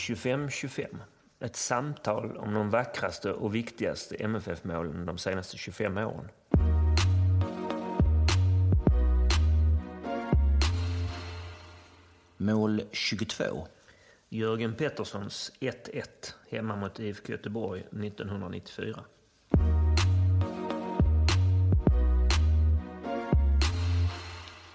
25-25. Ett samtal om de vackraste och viktigaste MFF-målen de senaste 25 åren. Mål 22. Jörgen Petterssons 1-1 hemma mot IFK Göteborg 1994.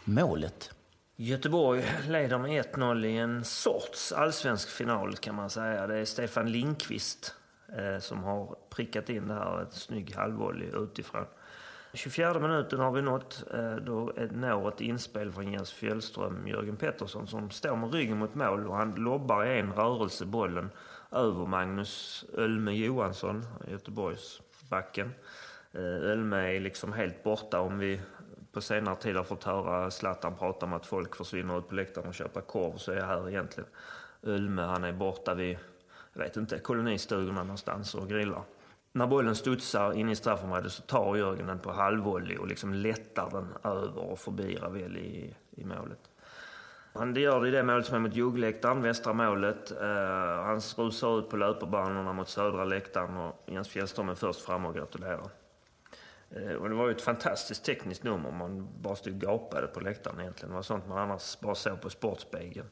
Målet. Göteborg leder med 1-0 i en sorts allsvensk final kan man säga. Det är Stefan Linkvist eh, som har prickat in det här. Ett snygg halvvolley utifrån. 24 minuten har vi nått. Eh, då når ett inspel från Jens Fjällström, Jörgen Pettersson, som står med ryggen mot mål och han lobbar i en rörelse bollen över Magnus Ölme Johansson, Göteborgsbacken. Eh, Ölme är liksom helt borta om vi på senare tid har fått höra Zlatan prata om att folk försvinner ut på läktaren och köper korv så är jag här egentligen. Ölme, han är borta vid, jag vet inte, kolonistugorna någonstans och grillar. När bollen studsar in i straffområdet så tar Jörgen den på halvvolley och liksom lättar den över och förbi Ravelli i, i målet. Han gör det i det målet som är mot juggläktaren, västra målet. Uh, han rusar ut på löparbanorna mot södra läktaren och Jens Fjällström är först fram och gratulerar. Uh, och det var ju ett fantastiskt tekniskt nummer. Man bara stod och gapade på läktaren egentligen. Det var sånt man annars bara såg på Sportspegeln.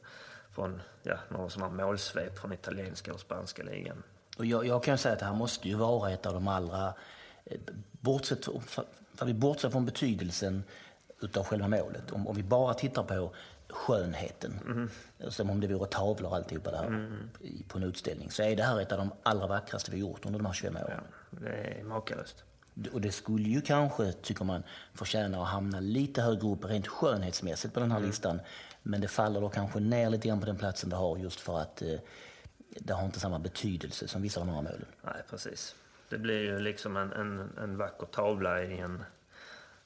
Från ja, några sådana målsvep från italienska och spanska ligan. Och jag, jag, kan säga att det här måste ju vara ett av de allra... Bortsett, för vi bortser från betydelsen utav själva målet. Om, om vi bara tittar på skönheten, mm. som om det vore tavlor alltihopa där mm. på en utställning, så är det här ett av de allra vackraste vi gjort under de här 25 åren. Ja, det är makalöst. Och det skulle ju kanske, tycker man, förtjäna att hamna lite högre upp rent skönhetsmässigt på den här mm. listan. Men det faller då kanske ner lite grann på den platsen det har just för att eh, det har inte samma betydelse som vissa av de andra målen. Nej, precis. Det blir ju liksom en, en, en vacker tavla i en...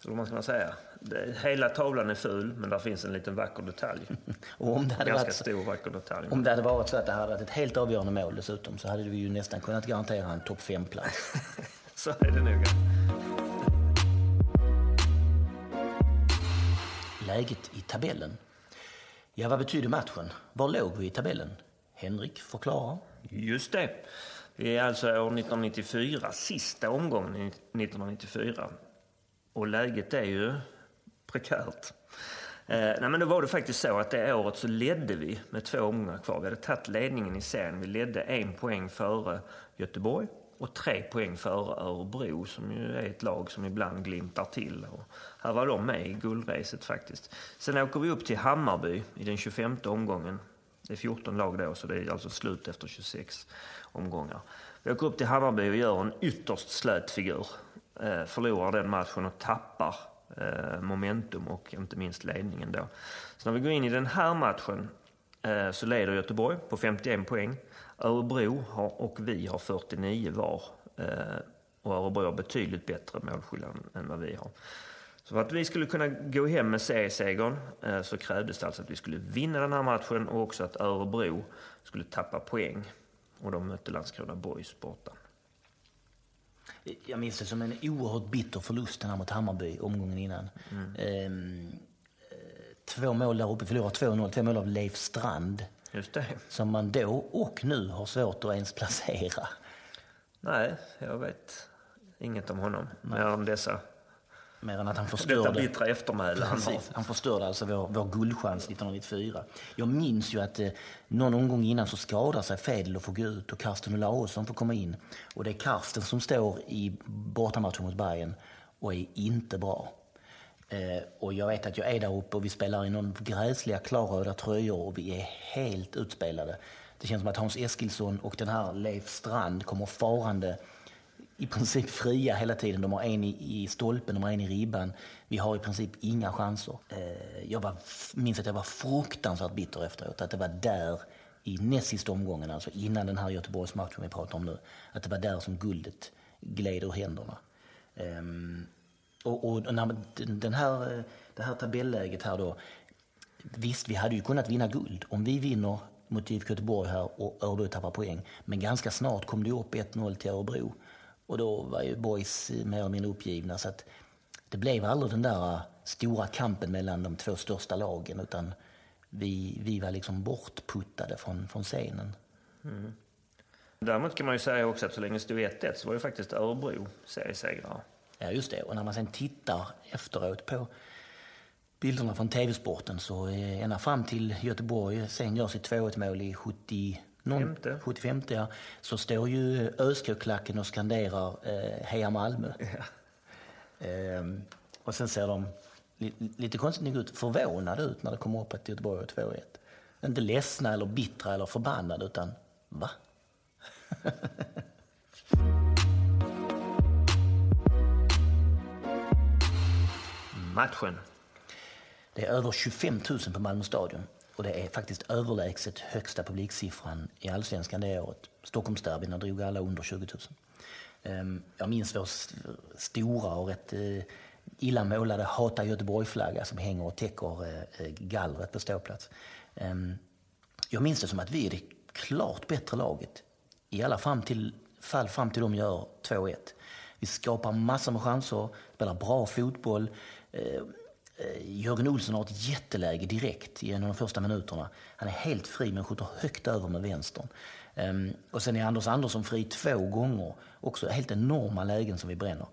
Vad man ska säga? Det, hela tavlan är ful, men där finns en liten vacker detalj. och om det hade Ganska varit, stor vacker detalj. Om det hade varit så att det hade varit ett helt avgörande mål dessutom så hade vi ju nästan kunnat garantera en topp 5-plats. så är det nog. Läget i tabellen. Ja, vad betyder matchen? Var låg vi i tabellen? Henrik förklara. Just det. Vi är alltså år 1994, sista omgången 1994. Och läget är ju prekärt. Eh, nej, men då var det faktiskt så att det året så ledde vi med två omgångar kvar. Vi hade tagit ledningen i serien. Vi ledde en poäng före Göteborg och tre poäng före Örebro som ju är ett lag som ibland glimtar till. Och här var de med i guldracet faktiskt. Sen åker vi upp till Hammarby i den 25 omgången det är 14 lag då, så det är alltså slut efter 26 omgångar. Vi åker upp till Hammarby och gör en ytterst slät figur. Eh, förlorar den matchen och tappar eh, momentum och inte minst ledningen då. Så när vi går in i den här matchen eh, så leder Göteborg på 51 poäng. Örebro har, och vi har 49 var. Eh, och Örebro har betydligt bättre målskillnad än vad vi har. Så för att vi skulle kunna gå hem med seriesegern eh, så krävdes det alltså att vi skulle vinna den här matchen och också att Örebro skulle tappa poäng. Och de mötte Landskrona Boys borta. Jag minns det som en oerhört bitter förlust den här mot Hammarby omgången innan. Mm. Ehm, två mål där uppe, förlorade 2-0, två mål av Leif Strand. Just det. Som man då och nu har svårt att ens placera. Nej, jag vet inget om honom. Mer än dessa Mer än att han förstörde... Detta bittra eftermäle han har. Han förstörde alltså vår, vår guldchans 1994. Jag minns ju att eh, någon omgång innan så skadar sig Fedel och får gå ut och Karsten Olausson får komma in. Och det är Karsten som står i bortamatchen mot Bayern och är inte bra. Eh, och jag vet att jag är där uppe och vi spelar i någon gräsliga klarröda tröjor och vi är helt utspelade. Det känns som att Hans Eskilsson och den här Leif Strand kommer farande i princip fria hela tiden. De har en i, i stolpen, de har en i ribban. Vi har i princip inga chanser. Eh, jag var, minns att jag var fruktansvärt bitter efteråt. Att det var där, i näst sista omgången, alltså innan den här Göteborgsmatchen vi pratar om nu, att det var där som guldet gled ur händerna. Um, och, och när den här, det här tabelläget här då, visst vi hade ju kunnat vinna guld. Om vi vinner mot IFK Göteborg här och Örebro tappar poäng. Men ganska snart kom det upp 1-0 till Örebro. Och då var ju boys mer eller mindre uppgivna. Så att det blev aldrig den där äh, stora kampen mellan de två största lagen utan vi, vi var liksom bortputtade från, från scenen. Mm. Däremot kan man ju säga också att så länge det stod 1-1 så var ju faktiskt Örebro seriesegrare. Ja, just det. Och när man sen tittar efteråt på bilderna från TV-sporten så eh, ända fram till Göteborg sen gör sitt 2-1 mål i 70, någon, Femte. 75 ja, så står ju ÖSK-klacken och skanderar eh, Heja Malmö. Ehm, och sen ser de li, lite konstigt nog ut, förvånade ut när det kommer upp att Göteborg har 2-1. Inte ledsna eller bittra eller förbannade utan va? Matchen. Det är över 25 000 på Malmö stadion och det är faktiskt överlägset högsta publiksiffran i allsvenskan det året. Stockholmsderbyna drog alla under 20 000. Ehm, jag minns vår stora och rätt eh, illa målade Hata Göteborg-flagga som hänger och täcker eh, eh, gallret på ståplats. Ehm, jag minns det som att vi är det klart bättre laget. I alla fram till, fall fram till de gör 2-1. Vi skapar massor med chanser, spelar bra fotboll. Eh, eh, Jörgen Olsson har ett jätteläge direkt i en av de första minuterna. Han är helt fri men skjuter högt över med vänstern. Ehm, och sen är Anders Andersson fri två gånger. Också helt enorma lägen som vi bränner.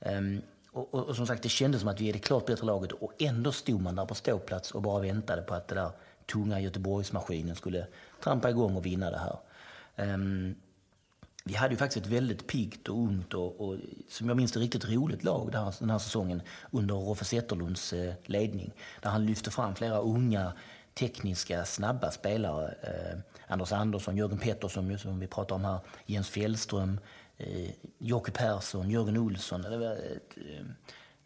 Ehm, och, och, och som sagt, det kändes som att vi är det klart bättre laget och ändå stod man där på ståplats och bara väntade på att det där tunga Göteborgsmaskinen skulle trampa igång och vinna det här. Ehm, vi hade ju faktiskt ett väldigt piggt och ungt och, och som jag minns det riktigt roligt lag den här, den här säsongen under Roffe Zetterlunds eh, ledning. Där han lyfte fram flera unga, tekniska, snabba spelare. Eh, Anders Andersson, Jörgen Pettersson som vi pratar om här, Jens Fjällström, eh, Jocke Persson, Jörgen Olsson. Det var ett, eh,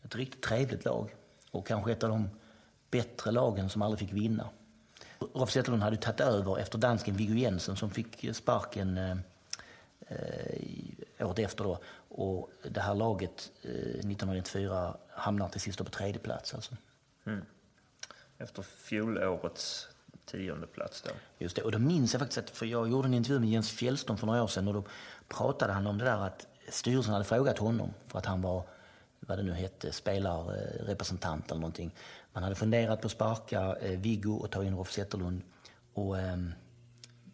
ett riktigt trevligt lag och kanske ett av de bättre lagen som aldrig fick vinna. Rolf Zetterlund hade ju tagit över efter dansken Viggo Jensen som fick eh, sparken eh, eh, året efter. Då. Och det här laget eh, 1994 hamnar till sist på tredje plats. Alltså. Efter fjolårets tionde plats då. Just det. Och då minns jag faktiskt att, för jag gjorde en intervju med Jens Fjällström för några år sedan och då pratade han om det där att styrelsen hade frågat honom för att han var, vad det nu hette, spelarrepresentant eller någonting. Man hade funderat på att sparka eh, Viggo och ta in Rolf Zetterlund. Och, ehm,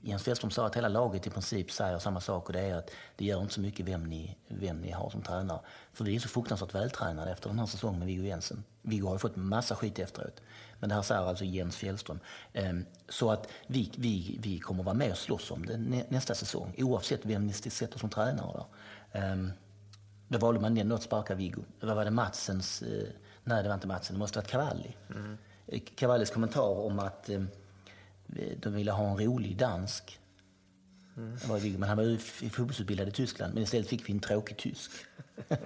Jens Fjällström sa att hela laget i princip säger samma sak och det är att det gör inte så mycket vem ni, vem ni har som tränare. För vi är så fruktansvärt vältränade efter den här säsongen med Viggo Jensen. Viggo har ju fått massa skit efteråt. Men det här säger alltså Jens Fjällström. Ehm, Så att vi, vi, vi kommer vara med och slåss om det nä- nästa säsong oavsett vem ni sätter som tränare. Då. Ehm, Då valde man ändå att sparka Viggo. Vad var det Matsens... eh, Nej, det var inte Matsen. Det måste ha varit Cavalli. Eh, Cavallis kommentar om att eh, de ville ha en rolig dansk. Var Viggo, Men han var ju fotbollsutbildad i Tyskland. Men istället fick vi en tråkig tysk.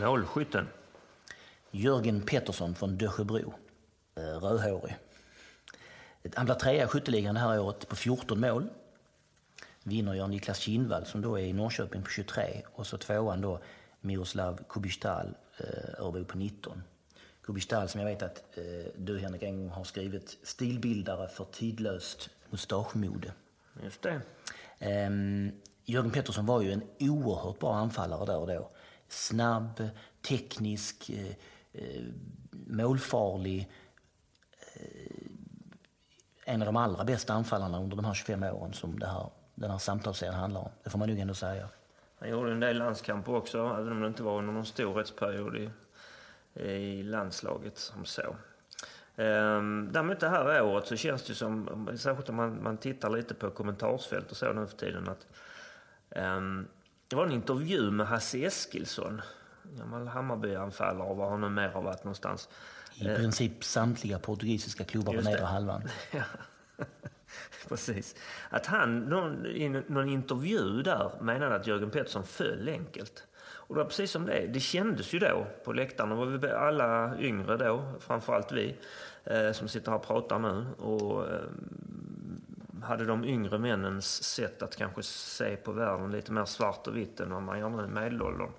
Målskytten. Jörgen Pettersson från Dösjebro. Eh, Rödhårig. Han blir trea i skytteligan det här året på 14 mål. Vinner gör Niklas Kindvall som då är i Norrköping på 23 och så tvåan då Miroslav Kubistal, eh, Örebro på 19. Kubistal som jag vet att eh, du Henrik en gång har skrivit stilbildare för tidlöst mustaschmode. Just det. Ehm, Jörgen Pettersson var ju en oerhört bra anfallare där och då. Snabb, teknisk, eh, eh, målfarlig. Eh, en av de allra bästa anfallarna under de här 25 åren som det här, den här samtalsserien handlar om. Det får man nog ändå säga. Han gjorde en del landskamper också, även om det inte var under någon storhetsperiod i, i landslaget som så. Ehm, däremot det här året så känns det som, särskilt om man, man tittar lite på kommentarsfält och så nu för tiden, att ehm, det var en intervju med Hasse Eskilsson, gammal Hammarby-anfallare och var han nu mer har varit någonstans. I princip samtliga portugisiska klubbar på nedre halvan. Ja. Precis. Att han någon, i någon intervju där menade att Jörgen Pettersson föll enkelt. Och det var precis som det Det kändes ju då på läktarna, var vi alla yngre då, framförallt vi eh, som sitter här och pratar nu. Och eh, hade de yngre männens sätt att kanske se på världen lite mer svart och vitt än vad man gör nu i medelåldern.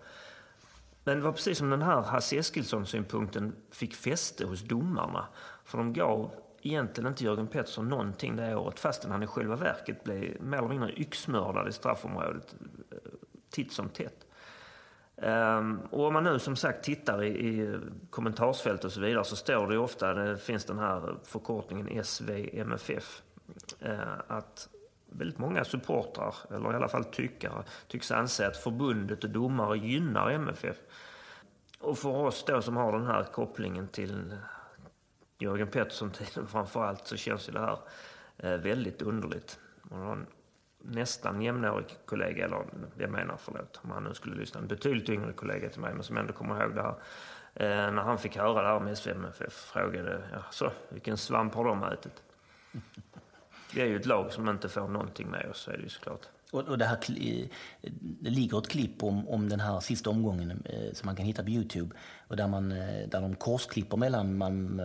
Men det var precis som den här Hasse Eskilsson-synpunkten fick fäste hos domarna. För de gav egentligen inte Jörgen Pettersson någonting det året fastän han i själva verket blev mer eller mindre yxmördad i straffområdet eh, titt som tätt. Um, och om man nu som sagt tittar i, i kommentarsfält och så vidare så står det ju ofta, det finns den här förkortningen SVMFF, uh, eh, att väldigt många supportrar, eller i alla fall tyckare, tycks anse att förbundet och domare gynnar MFF. Och för oss då som har den här kopplingen till Jörgen Pettersson-tiden framförallt så känns ju det här eh, väldigt underligt. Man nästan jämnårig kollega, eller jag menar förlåt om han nu skulle lyssna, en betydligt yngre kollega till mig men som ändå kommer ihåg det här. Eh, när han fick höra det här med SVMFF eh, frågade jag, så, vilken svamp har de ätit? Vi är ju ett lag som inte får någonting med oss, så är det ju såklart. Och, och det, här, det ligger ett klipp om, om den här sista omgången eh, som man kan hitta på Youtube. Och där, man, eh, där de korsklipper mellan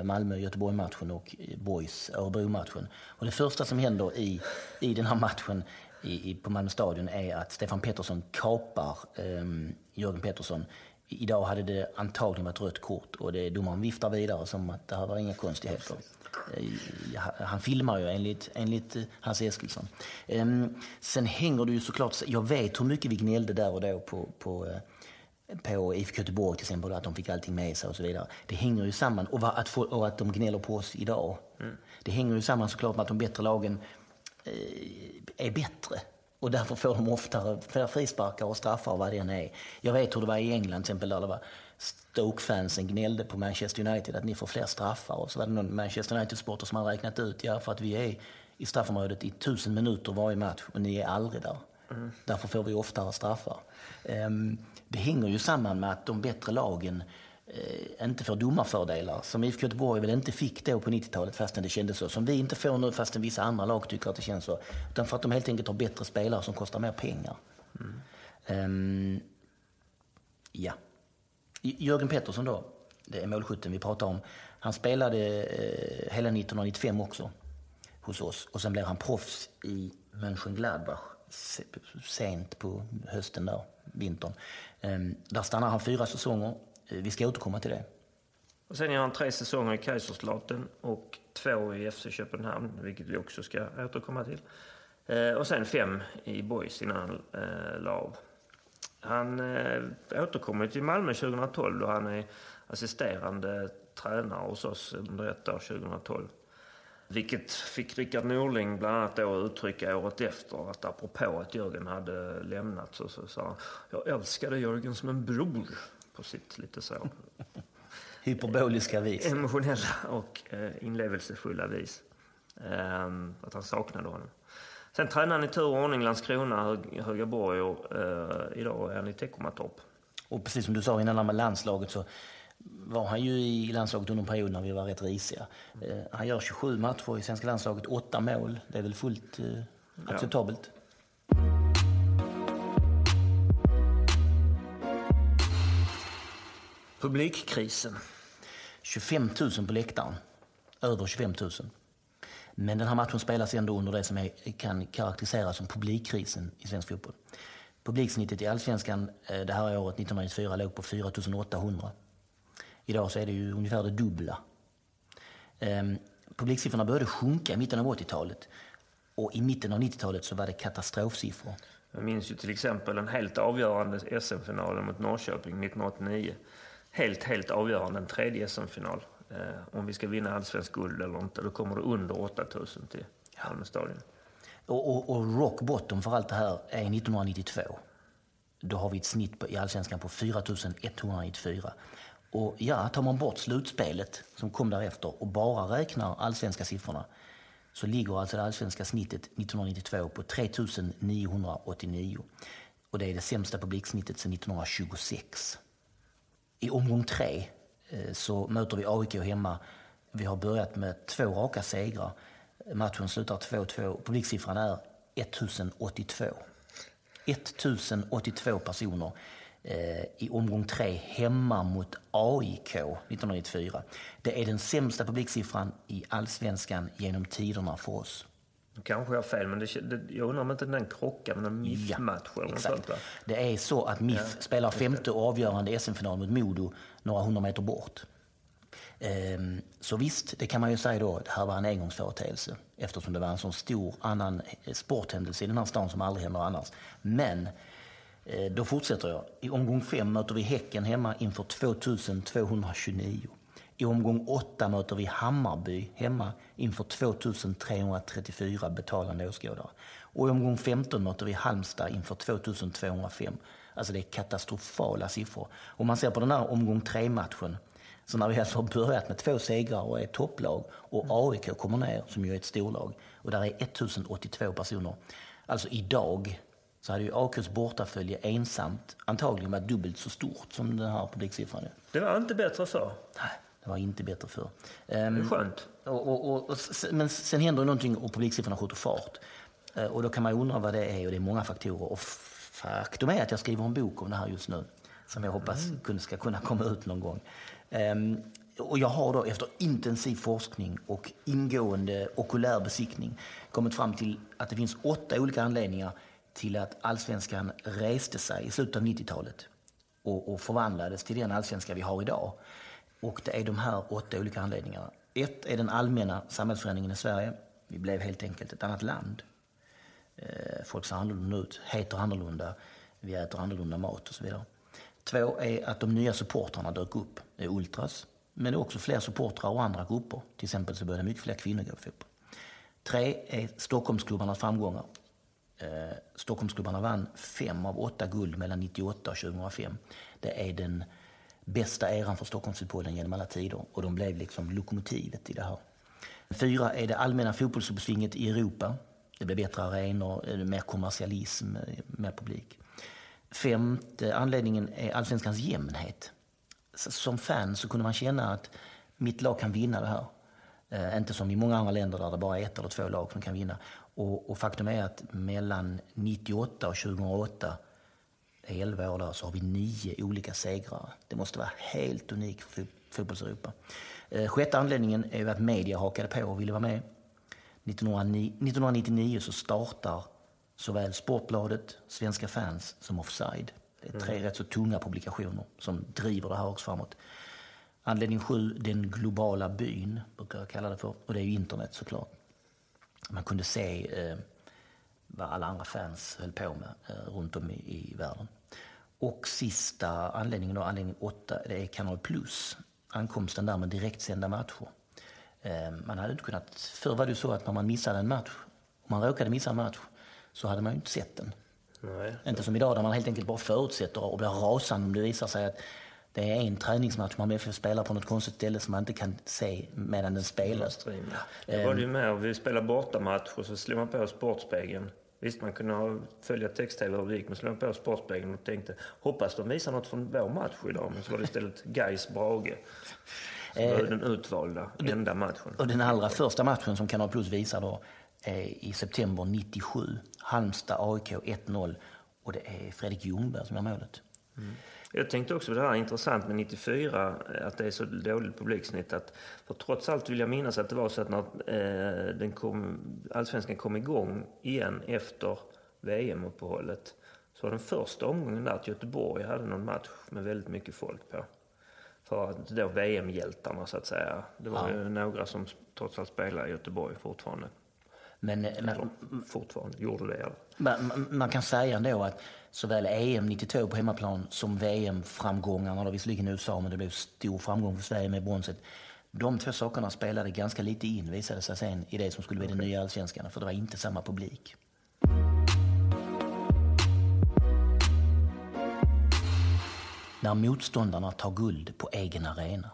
Malmö-Göteborg-matchen och eh, Boys Örebro-matchen. Och det första som händer i, i den här matchen i, i, på Malmö stadion är att Stefan Pettersson kapar eh, Jörgen Pettersson. Idag hade det antagligen varit rött kort och det, domaren viftar vidare som att det här var inga konstigheter. Precis han filmar ju enligt, enligt Hans Eskilsson. Ehm, sen hänger det ju såklart, jag vet hur mycket vi gnällde där och då på, på eh, på IFK Göteborg till exempel, att de fick allting med sig och så vidare. Det hänger ju samman, och att, få, och att de gnäller på oss idag. Mm. Det hänger ju samman såklart med att de bättre lagen eh, är bättre. Och därför får de oftare frisparkar och straffar och vad det än är. Jag vet hur det var i England till exempel, där det var Stoke-fansen gnällde på Manchester United att ni får fler straffar. Och så var det någon Manchester United-sporter som hade räknat ut, ja för att vi är i straffområdet i tusen minuter varje match och ni är aldrig där. Mm. Därför får vi oftare straffar. Um, det hänger ju samman med att de bättre lagen eh, inte får domarfördelar, som IFK Göteborg väl inte fick då på 90-talet fastän det kändes så. Som vi inte får nu fastän vissa andra lag tycker att det känns så. Utan för att de helt enkelt har bättre spelare som kostar mer pengar. Mm. Um, ja. Jörgen Pettersson då, det är målskytten vi pratar om. Han spelade eh, hela 1995 också hos oss och sen blev han proffs i Mönchengladbach sent på hösten där, vintern. Um, där stannar han fyra säsonger Eh, vi ska återkomma till det. Och sen gör han tre säsonger i Kaiserslautern och två i FC Köpenhamn, vilket vi också ska återkomma till. Eh, och sen fem i Boys innan han eh, la av. Han återkommer till Malmö 2012 då han är assisterande tränare hos oss under ett år, 2012. Vilket fick Rickard Norling bland annat då uttrycka året efter att apropå att Jörgen hade lämnat så, så sa han Jag älskade Jörgen som en bror på sitt lite så... Hyperboliska vis. Emotionella och eh, inlevelsefulla vis. Um, att han saknade honom. Sen tränade han i tur och ordning Landskrona, Hög, Högaborg och uh, idag är han i Teckomatorp. Och precis som du sa innan med landslaget så var han ju i landslaget under en period när vi var rätt risiga. Uh, han gör 27 matcher i svenska landslaget, 8 mål. Det är väl fullt uh, acceptabelt? Ja. Publikkrisen. 25 000 på läktaren. Över 25 000. Men den här matchen spelas ändå under det som är, kan karaktäriseras som publikkrisen i svensk fotboll. Publiksnittet i allsvenskan eh, det här året, 1994, låg på 4 800. Idag så är det ju ungefär det dubbla. Ehm, publiksiffrorna började sjunka i mitten av 80-talet. Och i mitten av 90-talet så var det katastrofsiffror. Jag minns ju till exempel den helt avgörande SM-finalen mot Norrköping 1989 helt, helt avgörande, en tredje SM-final. Eh, om vi ska vinna allsvensk guld eller inte, då kommer det under 8000 till Malmö stadion. Och, och, och rock bottom för allt det här är 1992. Då har vi ett snitt på, i allsvenskan på 4194. Och ja, tar man bort slutspelet som kom därefter och bara räknar allsvenska siffrorna så ligger alltså det allsvenska snittet 1992 på 3989. Och det är det sämsta publiksnittet sedan 1926. I omgång tre Eh, så möter vi AIK hemma. Vi har börjat med två raka segrar. Matchen slutar 2-2. Publiksiffran är 1082. 1082 personer eh, i omgång tre hemma mot AIK 1994. Det är den sämsta publiksiffran i allsvenskan genom tiderna för oss. Kanske jag har fel, men det, det, jag undrar om inte den krockar med en MIF-match ja, eller sånt Det är så att MIF ja, spelar femte och avgörande SM-final mot Modo några hundra meter bort. Ehm, så visst, det kan man ju säga då, det här var en engångsföreteelse eftersom det var en sån stor annan sporthändelse i den här stan som aldrig händer annars. Men Eh, då fortsätter jag. I omgång fem möter vi Häcken hemma inför 2229. I omgång åtta möter vi Hammarby hemma inför 2334 betalande åskådare. Och i omgång 15 möter vi Halmstad inför 2205. Alltså det är katastrofala siffror. Om man ser på den här omgång tre-matchen, så när vi alltså har börjat med två segrar och är topplag och AIK kommer ner, som ju är ett storlag, och där är 1082 personer. Alltså idag så hade ju AIKs bortafölje ensamt antagligen varit dubbelt så stort som den här publiksiffran. Det var inte bättre förr. Nej, det var inte bättre förr. Det är skönt. Och, och, och, men sen händer någonting och publiksiffrorna skjuter fart. Eh, Och då kan man undra vad det är och det är många faktorer. Och faktum är att jag skriver en bok om det här just nu som jag hoppas kun- ska kunna komma ut någon gång. Ehm, Och jag har då efter intensiv forskning och ingående okulär besiktning kommit fram till att det finns åtta olika anledningar till att allsvenskan reste sig i slutet av 90-talet och, och förvandlades till den allsvenska vi har idag. Och det är de här åtta olika anledningarna. Ett är den allmänna samhällsförändringen i Sverige. Vi blev helt enkelt ett annat land. Eh, folk ser annorlunda ut, heter annorlunda, vi äter annorlunda mat och så vidare. Två är att de nya supportrarna dök upp. Det är ultras, men det är också fler supportrar och andra grupper. Till exempel så började mycket fler kvinnor gå på fotboll. Tre är Stockholmsklubbarnas framgångar. Eh, Stockholmsklubbarna vann fem av åtta guld mellan 98 och 2005. Det är den bästa eran för Stockholmsfotbollen genom alla tider och de blev liksom lokomotivet i det här. Fyra är det allmänna fotbollsuppsvinget i Europa. Det blev bättre arenor, eh, mer kommersialism, eh, mer publik. Femte anledningen är allsvenskans jämnhet. Som fan så kunde man känna att mitt lag kan vinna det här. Eh, inte som i många andra länder där det bara är ett eller två lag som kan vinna. Och, och faktum är att mellan 98 och 2008, 11 år där, så har vi nio olika segrare. Det måste vara helt unikt för fot- fotbolls-Europa. Eh, sjätte anledningen är att media hakade på och ville vara med. 1909 1999 så startar såväl Sportbladet, Svenska fans som Offside. Det är tre rätt så tunga publikationer som driver det här också framåt. Anledning sju, den globala byn, brukar jag kalla det för. Och det är ju internet såklart. Man kunde se eh, vad alla andra fans höll på med eh, runt om i, i världen. Och sista anledningen, då, anledning åtta, det är Kanal Plus. Ankomsten där med direktsända matcher. Eh, man hade inte kunnat, förr var det så att när man missade en match, om man råkade missa en match, så hade man ju inte sett den. Nej. Inte som idag där man helt enkelt bara förutsätter och blir rasande om det visar sig att det är en träningsmatch man MFF spelar på något konstigt ställe som man inte kan se medan den spelas. Det var det ju med. Vi spelade bortamatch och så slog man på Sportspegeln. Visst, man kunde ha, följa text-tv hur det gick, men slog på Sportspegeln och tänkte hoppas de visar något från vår match idag. Men så var det istället Gais Brage. Så det den utvalda, enda matchen. Och den allra första matchen som Kanal Plus visar då är i september 97. Halmstad AIK 1-0 och det är Fredrik Ljungberg som gör målet. Jag tänkte också på det här intressant med 94, att det är så dåligt publiksnitt. Att, för trots allt vill jag minnas att det var så att när eh, den kom, allsvenskan kom igång igen efter VM-uppehållet så var den första omgången där att Göteborg hade någon match med väldigt mycket folk på. För att då VM-hjältarna så att säga. Det var ju några som trots allt spelar i Göteborg fortfarande. Men, men Eller fortfarande gjorde det. Man, man- kan säga ändå att såväl EM 92 på hemmaplan som VM-framgångarna, visserligen i USA, men det blev stor framgång för Sverige med bronset. De två sakerna spelade ganska lite in, visade sig sen, i det som skulle bli den nya allsvenskan, för det var inte samma publik. När motståndarna tar guld på egen arena.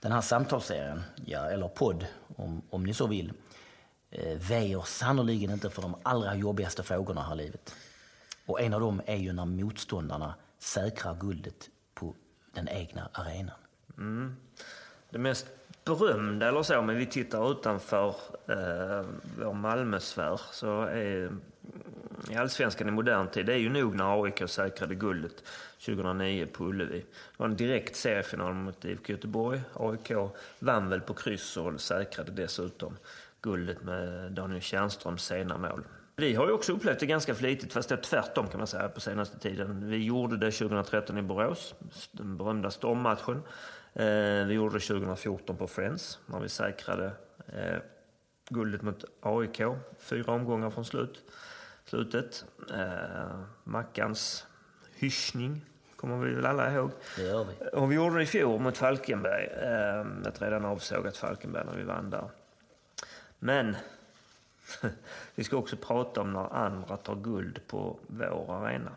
Den här samtalsserien, ja, eller podd om, om ni så vill, eh, Eh, väjer sannoliken inte för de allra jobbigaste frågorna här i livet. Och en av dem är ju när motståndarna säkrar guldet på den egna arenan. Mm. Det mest berömda, eller så, men vi tittar utanför eh, vår Malmösfär, så är i allsvenskan i modern tid, det är ju nog när AIK säkrade guldet 2009 på Ullevi. Det var en direkt seriefinal mot IFK Göteborg. AIK vann väl på kryss och säkrade dessutom guldet med Daniel Tjärnströms sena mål. Vi har ju också upplevt det ganska flitigt, fast det är tvärtom kan man säga på senaste tiden. Vi gjorde det 2013 i Borås, den berömda stormmatchen. Eh, vi gjorde det 2014 på Friends, när vi säkrade eh, guldet mot AIK. Fyra omgångar från slut. slutet. Eh, Mackans hyschning kommer vi väl alla ihåg. Det gör vi. Och vi gjorde det i fjol mot Falkenberg. Ett redan avsågat Falkenberg när vi vann där. Men vi ska också prata om när andra tar guld på vår arena.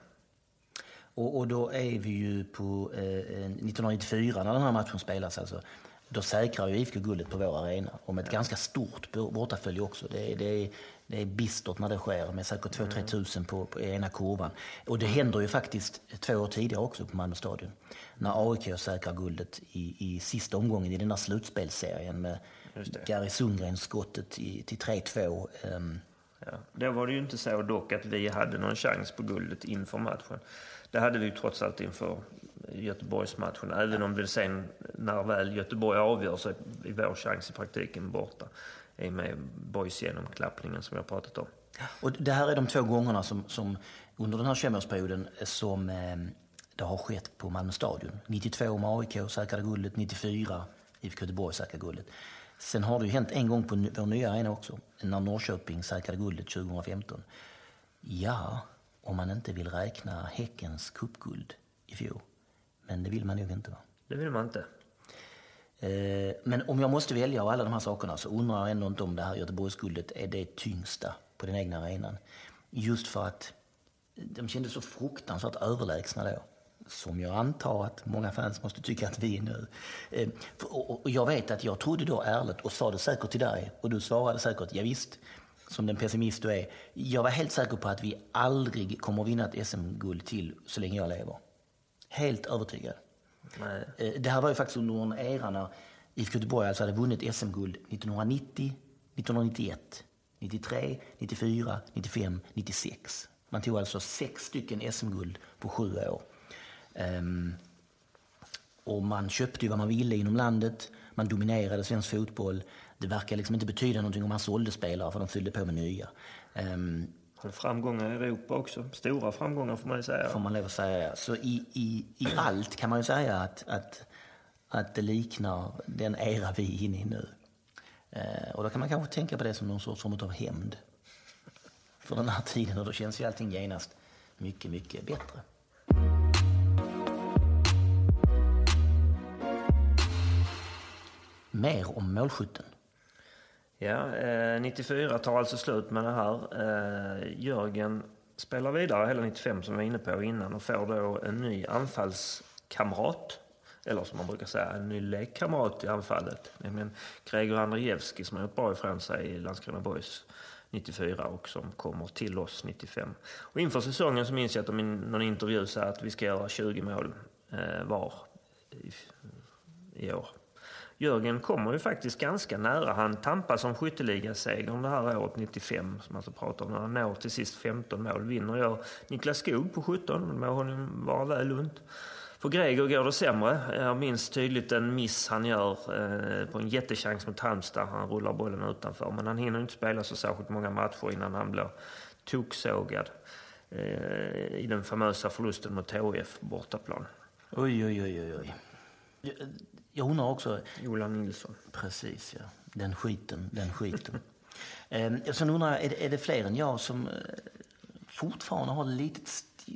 Och, och då är vi ju på eh, 1994 när den här matchen spelas. Alltså. Då säkrar ju IFK guldet på vår arena och med ett ja. ganska stort bortafölje också. Det är, det, är, det är bistert när det sker med säkert 2-3 mm. tusen på, på ena kurvan. Och det händer ju faktiskt två år tidigare också på Malmö stadion. När AIK säkrar guldet i, i sista omgången i den där slutspelsserien med Gary Sundgrens skottet till 3-2. Um, Ja. Då var det ju inte så dock att vi hade någon chans på guldet inför matchen. Det hade vi ju trots allt inför Göteborgsmatchen. Även om det sen, när väl Göteborg avgör, så är vår chans i praktiken borta. I och med boys genomklappningen som jag pratat om. Och det här är de två gångerna som, som under den här 25-årsperioden som eh, det har skett på Malmö stadion. 92 med AIK säkrade guldet, 94 IFK Göteborg säkrade guldet. Sen har det ju hänt en gång på vår nya arena också, när Norrköping säkrade guldet 2015. Ja, om man inte vill räkna Häckens cupguld i fjol. Men det vill man nog inte va? Det vill man inte. Eh, men om jag måste välja av alla de här sakerna så undrar jag ändå inte om det här Göteborgsguldet är det tyngsta på den egna arenan. Just för att de kändes så fruktansvärt överlägsna då som jag antar att många fans måste tycka att vi är nu. Eh, och jag vet att jag trodde då ärligt och sa det säkert till dig och du svarade säkert ja, visst som den pessimist du är. Jag var helt säker på att vi aldrig kommer att vinna ett SM-guld till så länge jag lever. Helt övertygad. Eh, det här var ju faktiskt under en era när IFK Göteborg alltså hade vunnit SM-guld 1990, 1991, 93, 94, 95, 96. Man tog alltså sex stycken SM-guld på sju år. Um, och man köpte ju vad man ville inom landet. Man dominerade svensk fotboll. Det verkar liksom inte betyda någonting om man sålde spelare för de fyllde på med nya. Um, framgångar i Europa också. Stora framgångar får man ju säga. Får man lov att säga. Så i, i, i allt kan man ju säga att, att, att det liknar den era vi är inne i nu. Uh, och då kan man kanske tänka på det som någon sorts form av hämnd. För den här tiden och då känns ju allting genast mycket, mycket bättre. Mer om målskytten. Ja, eh, 94 tar alltså slut med det här. Eh, Jörgen spelar vidare hela 95 som vi var inne på innan och får då en ny anfallskamrat. Eller som man brukar säga, en ny lekkamrat i anfallet. Nämligen Gregor Andrejevski som har gjort bra ifrån sig i Landskrona Boys 94 och som kommer till oss 95. Och inför säsongen så minns jag att de i någon intervju sa att vi ska göra 20 mål eh, var i, i år. Jörgen kommer ju faktiskt ganska nära. Han tampas om skytteligasegern det här året 95, som alltså pratar om. Han når till sist 15 mål. Vinner jag Niklas Skog på 17, men må honom vara väl lunt. För Gregor går det sämre. Jag minns tydligt en miss han gör eh, på en jättechans mot Halmstad. Han rullar bollen utanför. Men han hinner inte spela så särskilt många matcher innan han blir toksågad eh, i den famösa förlusten mot HIF bortaplan. Oj, oj, oj, oj. Jag undrar också... Ola Nilsson. Precis, ja. Den skiten, den skiten. eh, sen undrar jag, är det, är det fler än jag som eh, fortfarande har lite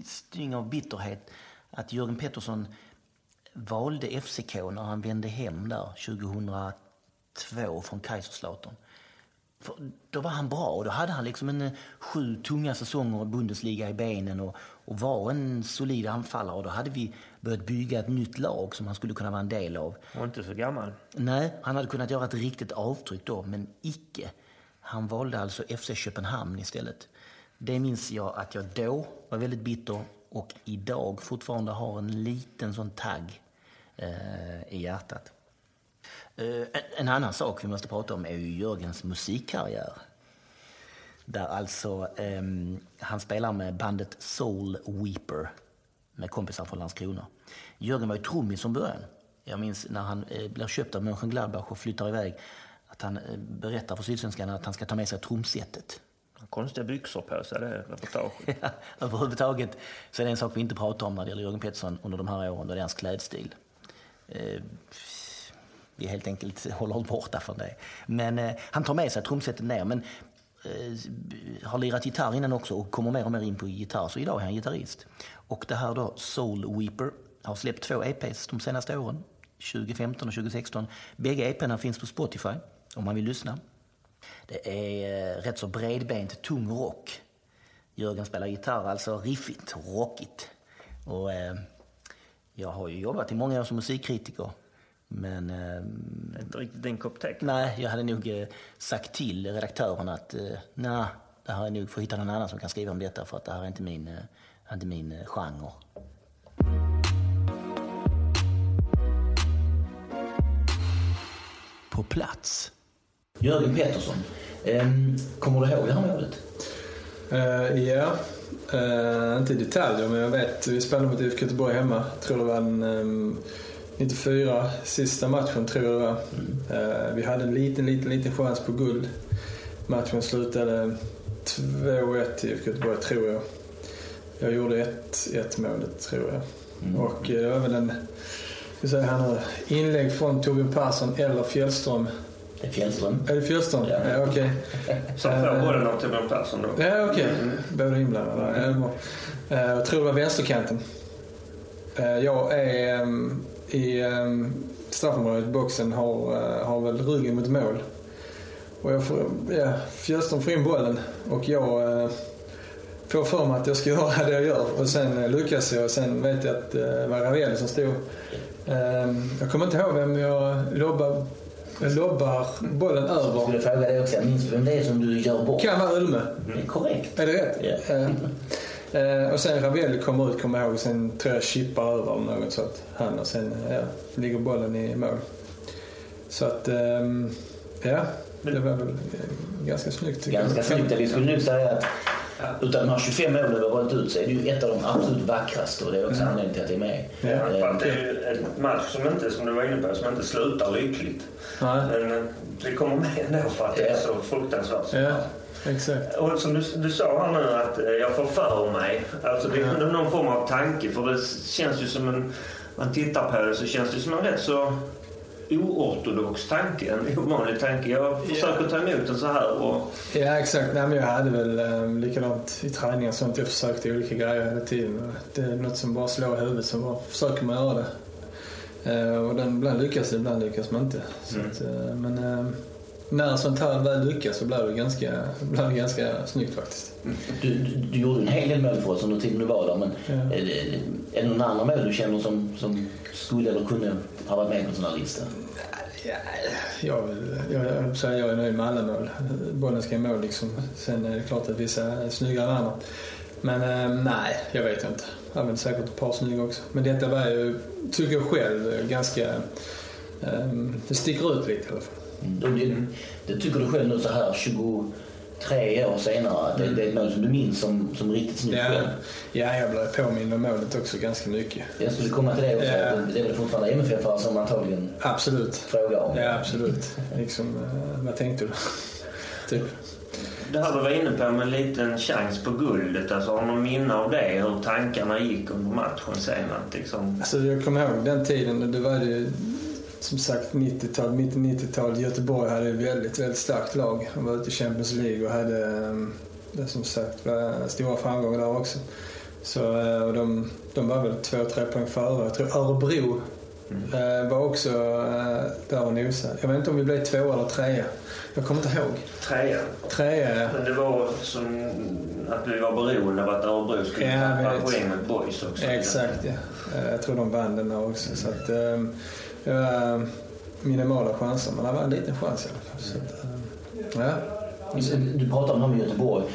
styng av bitterhet att Jörgen Pettersson valde FCK när han vände hem där 2002 från Kaiserslautern. För då var han bra och då hade han liksom en eh, sju tunga säsonger i Bundesliga i benen och, och var en solid anfallare. Och då hade vi börjat bygga ett nytt lag som han skulle kunna vara en del av. Och inte så gammal. Nej, han hade kunnat göra ett riktigt avtryck då, men icke. Han valde alltså FC Köpenhamn istället. Det minns jag att jag då var väldigt bitter och idag fortfarande har en liten sån tagg eh, i hjärtat. Eh, en annan sak vi måste prata om är ju Jörgens musikkarriär. Där alltså eh, han spelar med bandet Soul Weeper med kompisar från Landskrona. Jörgen var ju trummis från början. Jag minns när han eh, blir köpt av Mönchengladbach och flyttar iväg att han eh, berättar för Sydsvenskan att han ska ta med sig trumsetet. Konstiga byxor på sig, det reportaget. ja, överhuvudtaget så är det en sak vi inte pratar om när det gäller Jörgen Pettersson under de här åren, och det är hans klädstil. Eh, vi helt enkelt håller oss borta från det. Men eh, han tar med sig trumsetet ner. Men eh, har lirat gitarr innan också och kommer mer och mer in på gitarr. Så idag är han gitarrist. Och det här då, Soul Weeper, har släppt två EPs de senaste åren. 2015 och 2016. Bägge EPerna finns på Spotify om man vill lyssna. Det är eh, rätt så bredbent, tung rock. Jörgen spelar gitarr, alltså riffigt, rockigt. Och, eh, jag har ju jobbat i många år som musikkritiker. Men... Eh, Inte riktigt din kopp te. nej, jag hade nog eh, sagt till redaktören att eh, nej, det här är nog för att hitta någon annan som kan skriva om detta för att det här är inte min, eh, inte min eh, genre. På plats. Jörgen Pettersson, ehm, kommer du ihåg det här målet? Eh, Ja, Eh, inte i detaljer men jag vet vi spelade mot IFK Göteborg hemma. Tror det var en, ehm, 94, sista matchen tror jag det var. Eh, vi hade en liten, liten, liten chans på guld. Matchen slutade 2-1 till IFK Göteborg tror jag. Jag gjorde ett, ett målet tror jag. Mm. Och eh, det var väl en, ska säga här nu, inlägg från Torbjörn Persson eller Fjällström. Det är Fjällström. Är det Fjällström? Ja. Ja, okej. Som får bollen av Torbjörn Persson då. Ja, okej. Båda inblandade. Ja, det är bra. Eh, Jag tror det var vänsterkanten. Eh, Jag är ehm, i ehm, straffområdet, boxen, har, eh, har väl ryggen mot mål. Och jag får, ja, Fjällström får in bollen och jag eh, får för mig att jag ska göra det jag gör. Och sen eh, lyckas jag och sen vet jag att eh, det var Ravelli som stod. Ehm, Jag kommer inte ihåg vem jag lobbar, jag lobbar bollen Jag över. skulle fråga dig också, minns du vem det är som du gör bort? Kan vara Ulme. Det är korrekt. Är det rätt? Ja. Eh, eh, och sen Ravelli kommer ut, kommer jag ihåg. Sen tror jag chippar över eller något sånt. Han och sen ja, ligger bollen i mål. Så att, ehm, ja. Det var väl eh, ganska snyggt Ganska jag. snyggt. Vi skulle nog säga att utav de här 25 målen vi har valt ut så är det ju ett av de absolut vackraste och det är också anledningen till att det är med. Ja. För Eh, att det är ju en match som inte, som du var inne på, som inte slutar lyckligt. Nej. Men eh, det kommer med ändå för att det är så fruktansvärt. Ja, exakt. Och som du, du sa här nu att eh, jag får för mig. Alltså det är någon form av tanke för det känns ju som en... Man tittar på det så känns det som en rätt så oortodox tanke. En ovanlig tanke. Jag försöker ta emot den så här och... Ja, exakt. Nej, men jag hade väl eh, likadant i träning och sånt. Jag försökte olika grejer hela tiden. Det är något som bara slår i huvudet så bara försöker man göra det. Eh, och den, ibland lyckas det, ibland lyckas man inte. Så Mm. att, eh, men eh, när sånt här väl lyckas så blir det ganska, blir det ganska snyggt faktiskt. Du, du, du gjorde en hel del mål för oss under tiden du var där men Ja. är, det, är det någon annan mål du känner som, som skulle eller kunde ha varit med på en sån här lista? Ja, jag, jag, jag, jag är nöjd med alla mål. Bollen ska i mål liksom. Sen är det klart att vissa är snyggare än andra. Men eh, nej, jag vet inte. Jag har säkert ett par snygga också. Men detta var ju, tycker jag själv, ganska... Eh, det sticker ut lite i alla fall. Mm. Det, det tycker du själv nu så här 23 år senare att det, det är ett mål som du minns som, som riktigt snyggt Ja, ja, jag blev påmind om målet också ganska mycket. Jag skulle komma till det också. Ja. Det är väl fortfarande MFF som antagligen Absolut. frågar om. Ja, absolut. Liksom, eh, vad tänkte du? typ. Det här du var inne på med en liten chans på guldet. Alltså har någon minne av det? Hur tankarna gick under matchen sen? Att liksom... Alltså, jag kommer ihåg den tiden. Det var ju som sagt 90-tal, mitt i 90-talet. Göteborg hade ett väldigt, väldigt starkt lag. De var ute i Champions League och hade det som sagt stora framgångar där också. Så, eh, och de, de var väl två, tre poäng före. Jag tror Örebro eh, var också eh, där och nosade. Jag vet inte om vi blev två eller trea. Jag kommer inte ihåg. Trea. Trea, ja. Men det var som att vi var beroende av att Örebro skulle Ja, tappa poäng med boys också. Exakt, ja. Jag tror de vann den där också. Så att, eh, minimala chanser, men det var en liten chans i alla fall. Så att, eh, ja. Du pratar om Göteborg.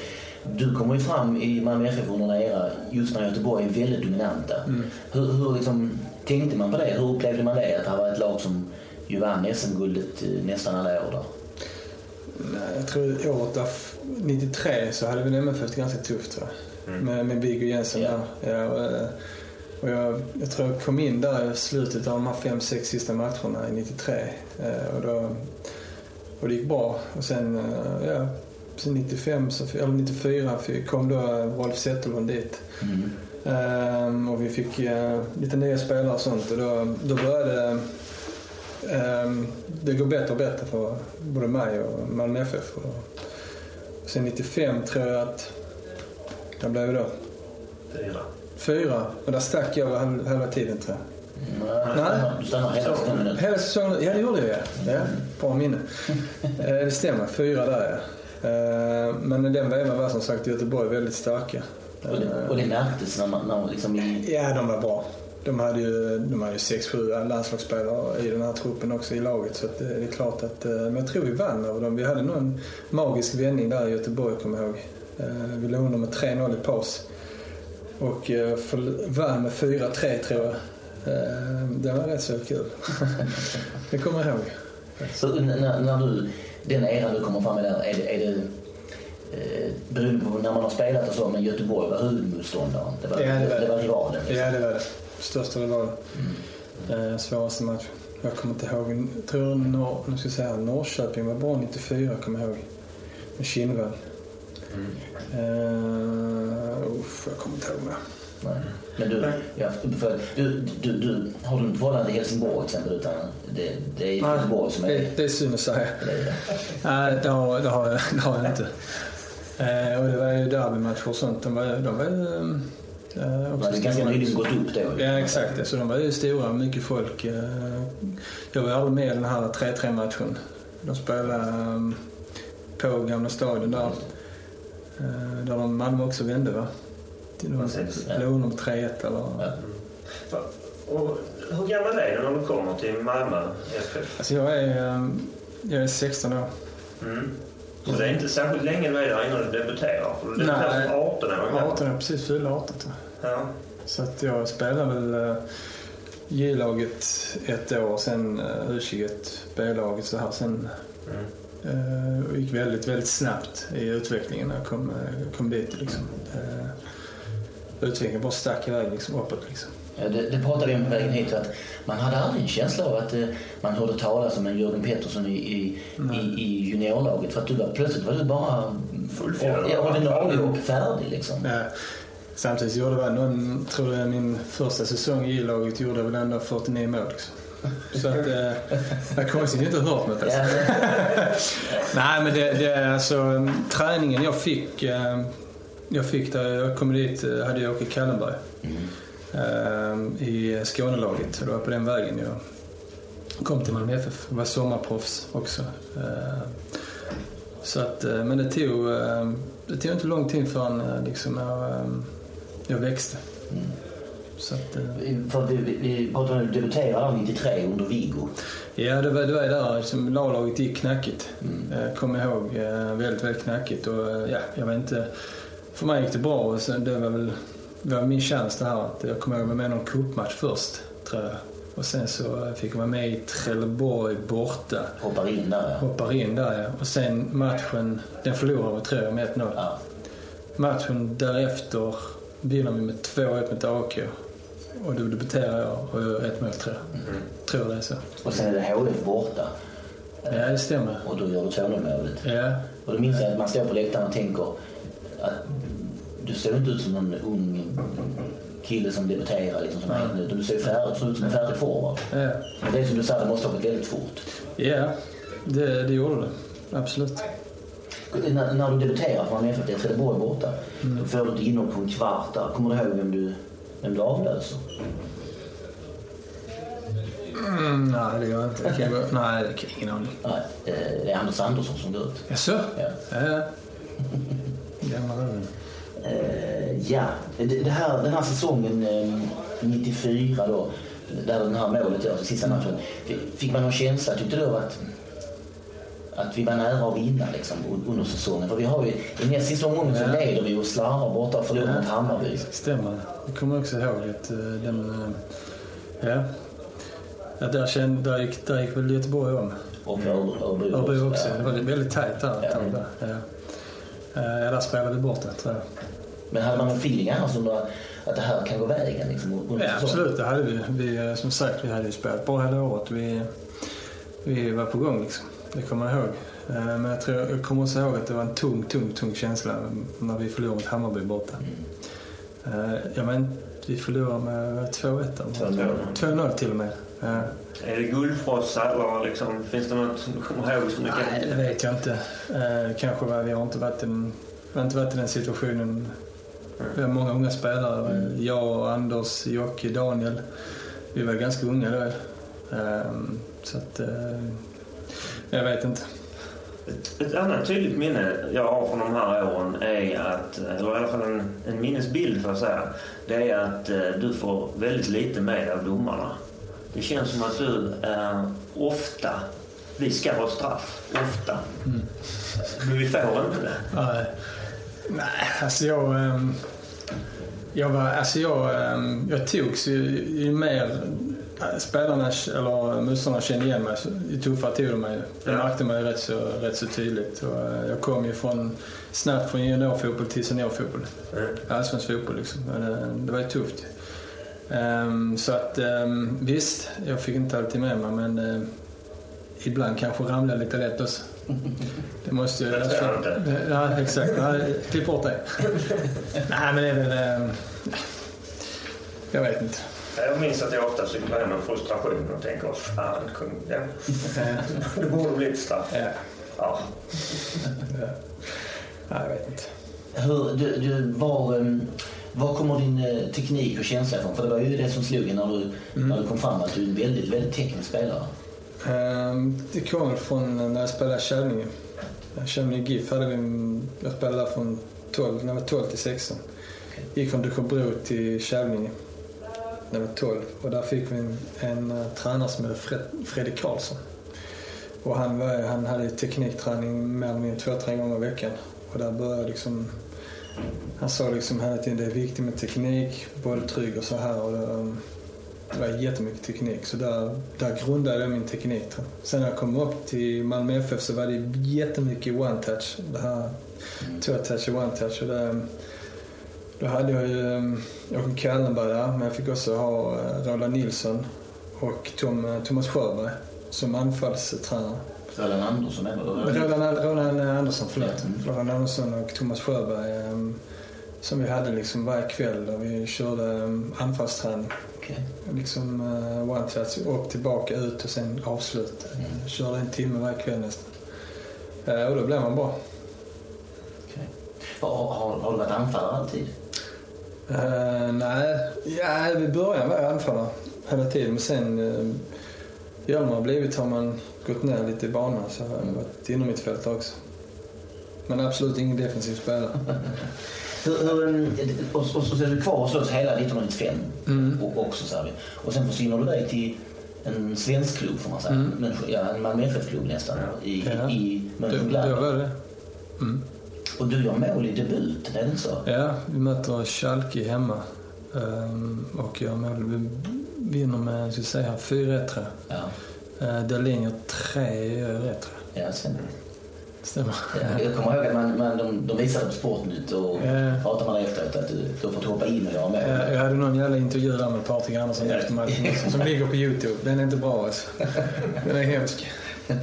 Du kommer ju fram i Malmö FF under en era just när Göteborg är väldigt dominanta. Hur, hur liksom, tänkte man på det? Hur upplevde man det? Att det här var ett lag som ju vann SM-guldet eh, nästan alla år där. Nej, Jag tror året där, 93 så hade väl MFF ganska tufft tror jag. Med, med Viggo Jensen Ja. där. Ja, och, eh, och jag, jag tror jag kom in där i slutet av de här fem, sex sista matcherna i 93. Eh, Och, då, och det gick bra. Och sen, eh, ja, sen 95, så, eller 94 fick- kom då Rolf Zetterlund dit. Mm. Ehm, och vi fick eh, lite nya spelare och sånt. Och då, då började ehm, det gå bättre och bättre för både mig och Malmö FF. Och, Sen 95 tror jag att... Vad blev det då? Fyra. Fyra. Och där stack jag halva, tiden tror jag. Nej. Du stannar hela säsongen. Hela säsongen? Ja, det gjorde jag ja. ja bra minne. Eh, det stämmer, fyra där ja. Eh, Men den vevan var som sagt Göteborg väldigt starka. Och det, och det märktes när man, när liksom i... Ja, de var bra. De hade ju, de hade ju sex, sju landslagsspelare i den här truppen också i laget. Så det är klart att... eh, Men jag tror vi vann över dem. Vi hade nog en magisk vändning där i Göteborg, kommer jag ihåg. Vi låg under med 3-0 i paus. Och vann med 4-3 tror jag. Det var rätt så kul. det kommer jag ihåg. Så när, när du, den eran du kommer fram med där, är det, är det eh, beroende på när man har spelat och så, men Göteborg var huvudmotståndaren. Det var, Ja, det var det. det var rivalen. liksom. Ja, det var det. Största rivalen. Eh, svåraste match. Jag kommer inte ihåg. Jag tror Nor- nu ska jag säga, Norrköping var bra 94, kommer jag ihåg. Med Kinnvall. Uh, uff, jag kommer inte ihåg mer. Nej. Men du, ja, för, du, du, du, har du inte förhållande till Helsingborg till exempel? Utan det, det är Göteborg som är... det, det är synd att säga. Nej, det har, det har, jag, det har jag inte. Eh, och det var ju derbymatcher och sånt. De var, de var ju... eh, hade också ganska stora. nyligen gått upp då. Ja, exakt. Så de var ju stora, mycket folk. Eh, Jag var aldrig med i den här 3-3 matchen. De spelade eh, på Gamla stadion där. Eh, Där de Malmö också vände va? Till under med 3-1 eller... Ja. Och hur gammal är du när du kommer till Malmö FF? Alltså jag är, eh, jag är 16 år. Mm. Så det är inte särskilt länge du är där innan du debuterar? För du debuterar Nej. som 18 år gammal. 18 år, precis fyllda 18 tror jag. Ja. Så att jag spelade väl eh, J-laget ett år, sen eh, U21 B-laget så här. Sen Mm. Eh, och gick väldigt, väldigt snabbt i utvecklingen när jag kom, eh, kom dit. Liksom. Eh, utvecklingen bara stack iväg liksom, uppåt. Liksom. Ja, det, det pratade vi om på vägen hit. Att man hade aldrig en känsla av att eh, man hörde talas om en Jörgen Pettersson i, i, i, i juniorlaget. För att du var, plötsligt var du bara ja, ordinarie och färdig. Liksom. Eh, samtidigt gjorde jag någon, tror jag min första säsong i J-laget gjorde jag väl ändå 49 mål. Liksom. Så att, eh, konstigt inte hört något. Alltså. Nej, men det, det är alltså träningen jag fick. Eh, jag fick där jag kom dit eh, hade jag Åke Kallenberg eh, i Skånelaget. Det var på den vägen jag kom till Malmö FF. Jag var sommarproffs också. Eh, så att, eh, men det tog, eh, det tog inte lång tid förrän liksom, jag, jag växte. Så att, eh, för vi, vi, vi pratade om att du debuterade 93 under Viggo. Ja, det var, det var där som laget gick knackigt. Mm. Kommer jag ihåg. eh, Väldigt, väldigt knackigt. Och, eh, ja, jag var inte... För mig gick det bra. Och sen, det var väl det var min chans det här. Att jag kommer ihåg att jag var med någon cupmatch först, tror jag. Och sen så fick jag vara med i Trelleborg borta. Hoppar in där ja. Hoppar in där ja. Och sen matchen, den förlorade vi tror jag med 1-0. ja. Matchen därefter vinner vi med 2-1 mot AIK. Och då debuterar jag och gör ett mål tror jag. Tror det är så. Och sen är det HF borta. Ja, det stämmer. Och då gör du 2-0 målet. Ja, Och då minns jag att man står på läktaren och tänker att du ser inte ut som någon ung kille som debuterar liksom, som helt Du ser färdig, ser ut som en färdig forward. ja. Men det är som du sa, det måste ha gått väldigt fort. Ja, det, det gjorde det. Absolut. När, när du debuterar från FF, det är Trelleborg borta, då får du ett inhopp på en kvart där. Kommer du ihåg vem du, vem du avlöser? Mm, nej, det gör jag inte. Gå- nej, det ingen aning. Nej, eh, det är Anders Andersson som går ut. Jaså? Ja. Ja. Gamla vänner. Eh, ja, det, här, den här säsongen eh, 94 då, där den här målet görs, sista matchen. Fick man någon känsla, tyckte du, att, att vi var nära att vinna liksom, un- under säsongen? För vi har ju, i näst sista omgången så Ja. leder vi och slarvar borta och förlorar mot Hammarby. Stämmer. Jag kommer också ihåg att eh, den... eh, Ja. ja där, kände, där, gick, där gick väl Göteborg om. Och Örebro Örebro också. också. Det var väldigt tajt där. Ja. tag där. Ja. Eh, Ja, där spelade vi bort det tror jag. Men hade man någon feeling annars under att det här kan gå vägen liksom, Ja, absolut, det hade vi. vi. Som sagt, vi hade ju spelat bra hela året. Vi, vi var på gång liksom. Det kommer jag ihåg. Eh, Men jag, tror, jag kommer också ihåg att det var en tung, tung, tung känsla när vi förlorade mot Hammarby borta. Eh, Jag men, vi förlorade med 2-1 eller något. 2-0. 2-0 till och med. Ja. Är det guldfrossa eller liksom, finns det något som du kommer ihåg som du kan... Nej, det vet jag inte. Eh, kanske var, vi har inte varit, en, vi har inte varit i den situationen. Vi har många unga spelare. Jag, Anders, Jocke, Daniel. Vi var ganska unga då. Eh, så att... Eh, jag vet inte. Ett, ett annat tydligt minne jag har från de här åren är att, eller i alla fall en, en minnesbild för att säga, det är att eh, du får väldigt lite med av domarna. Det känns som att du eh, ofta, vi ska ha straff, ofta. Men vi får inte det. Nej, nej alltså jag... ehm, Jag var, alltså jag, ehm, jag togs ju, ju mer eh, spelarna eller motståndarna kände igen mig, ju tuffare tog de mig. Det Ja. märkte man ju rätt så, rätt så tydligt. Och eh, jag kom ju från, snabbt från juniorfotboll till seniorfotboll. Mm. Allsvensk fotboll liksom. Men det, var ju tufft. Ehm, så att ehm, visst, jag fick inte alltid med mig men ehm, ibland kanske ramlade lite lätt också. Det måste ju... Det inte. Ja, exakt. Nej, klipp bort det. Nej, men det är väl... ehm, jag vet inte. Jag minns att jag ofta cyklade hem med frustration och tänker, fan, kung, ja. Eh, det borde bli ett straff. ja, Ja. ja. Jag vet inte. Hur, du, du, var, um, var kommer din eh, teknik och känsla ifrån? För det var ju det som slog en när du, när du kom fram att du är en väldigt, väldigt teknisk spelare. Ehm, Det kommer från när jag spelade i Kävlinge. Kävlinge GIF hade vi, jag spelade där från 12, när jag var 12 till 16. Gick från Dukåbro till Kävlinge när jag var 12. Och där fick vi en, en eh, tränare som hette Fred, Fredrik Karlsson. Och han, var, han hade teknikträning mer eller mindre två, tre gånger i veckan. Och där började jag liksom... Han sa liksom hela tiden det är viktigt med teknik, bolltrygg och så här. Och det, det var jättemycket teknik, så där, där grundade jag min teknik. Sen när jag kom upp till Malmö FF så var det jättemycket one-touch. Det här two-touch och one-touch. Och det, ehm, då hade jag ju um, Jocke Kallenberg där, men jag fick också ha uh, Roland Nilsson och Tom, eh, Thomas Sjöberg som anfallstränare. Roland Andersson väl? Roland, Roland Andersson, förlåt. Mm. Roland Andersson och Thomas Sjöberg um, som vi hade liksom varje kväll där vi körde um, anfallsträning. Okej. Liksom uh, one touch, upp, tillbaka, ut och sen avslut. Mm. Körde en timme varje kväll nästan. Eh, och då blev man bra. Har, har, har du varit anfallare alltid? Eh, nej, ja, i början var jag anfallare hela tiden. Men sen uh, ju äldre man har blivit har man gått ner lite i banan. Så har jag varit inom mitt fält också. Men absolut ingen defensiv spelare. Hur, hur, um, och, och så är du kvar hos oss hela 1995 Mm. och, också, så här. Och sen försvinner du iväg till en svensk klubb får man säga. Mm. Men, ja, en Malmö FF-klubb nästan. I, Ja. i då Mönchengladbach. var det. Mm. Och du gör mål i debuten, är det så? Ja, vi möter Schalke hemma. Um, och jag mål, vi vinner med, ska jag säga, 4-1 tror jag. Ja, Uh, Dahlin gör 3 gör rätt tror jag. ja sen. Stämmer. Ja, jag kommer ihåg att man, man, de, de visade på Sportnytt och Ja. pratade man efteråt att du, du har fått hoppa in och göra mål. Eh, Jag hade någon jävla intervju där med Patrik Andersson Ja. efter matchen som ligger på Youtube. Den är inte bra alltså. Den är hemsk.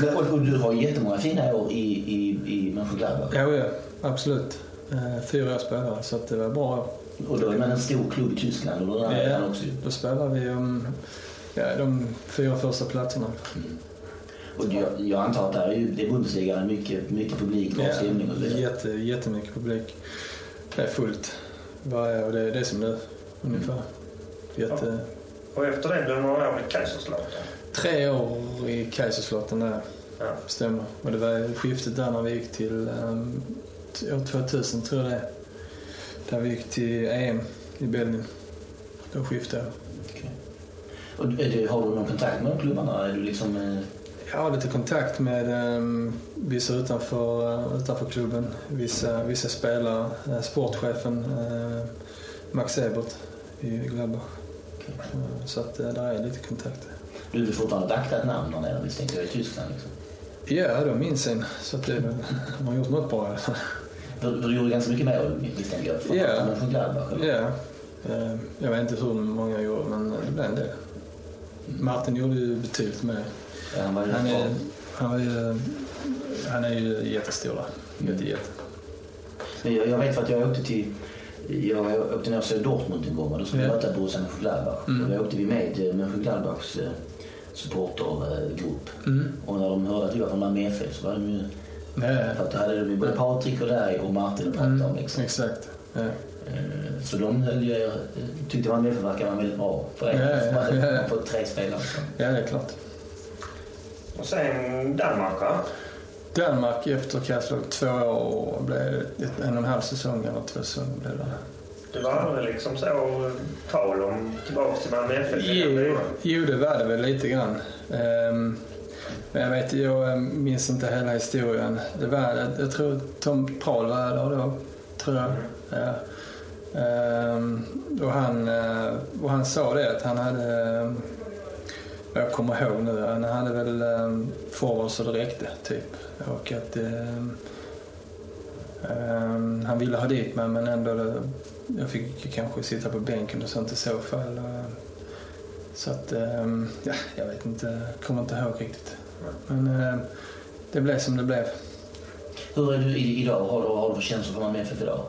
Men, och, och du har jättemånga fina år i, i, i Mönchengladbach. Ja, ja absolut. Eh, Fyra år spelare, så att det var bra. Och då är man en stor klubb i Tyskland och då Ja. också. Då spelar vi om ja, de fyra första platserna. Och jag, jag antar att det, här är ju, det är Bundesliga, mycket, mycket publik, bra stämning och så vidare. jätte, jättemycket publik. Det är fullt varje år. Det är det är som nu ungefär. Jätte, Och efter det blev det några år i Kaiserslautern. Tre år i Kaiserslautern där. Ja. Stämmer. Och det var skiftet där när vi gick till um, år 2000 tror jag det är. Där vi gick till EM i Belgien. Då skiftade jag. Okej. Och det, har du någon kontakt med klubbarna? Är du liksom... eh, Jag har lite kontakt med um, vissa utanför, uh, utanför klubben. Vissa, vissa spelare. Uh, sportchefen uh, Max Ebert i Gladbach. Uh, så att där är lite kontakt. Du är fortfarande ett namn där nere misstänker jag i Tyskland. Liksom. Ja, de minns en. Så att det, de har gjort något bra i alla fall. För, för du gjorde ganska mycket mål misstänker jag. Från, Gladbach. Ja. Eh, Jag vet inte hur många jag gjorde, men det blev en del. Martin gjorde ju betydligt mer. Ja, han var ju Han är, han var ju, han är ju jättestor där. Jätte, jätte. Men jag, jag vet för att jag åkte till Jag åkte ner och såg Dortmund en gång och då skulle vi Ja. möta Borussia Mönchengladbach. Mm. Och då åkte vi med eh, Mönchengladbachs eh, supportergrupp. Mm. Och när de hörde att vi var från Malmö FF så var de ju... Ja, För att då hade de ju både Patrik och dig och Martin att prata om mm. liksom. Exakt. Ja. Eh, Så de höll ju, eh, tyckte Malmö FF verkade vara väldigt bra förening. Ja, ja, ja, ja. fått tre spelare. Så. ja, det är klart. Och sen Danmark va? Danmark efter Kastrup två år och blev ett, en och en halv säsong eller två säsonger blev det. Det var aldrig liksom så tal om tillbaka till Malmö FF? Jo, jo, det var det väl lite grann. Ehm, men jag vet, jag minns inte hela historien. Det var, jag, jag tror Tom Prahl var där då, tror jag. Ja. Ehm, och, han, eh, och han sa det att han hade, eh, jag kommer ihåg nu, han hade väl um, forward så det räckte typ. Och att ehm, ehm, han ville ha dit mig men ändå, det, jag fick kanske sitta på bänken och sånt i så fall. Så att, ehm, ja, jag vet inte, kommer inte ihåg riktigt. Men ehm, det blev som det blev. Hur är du idag? Har du, har du för känslor för Malmö FF idag?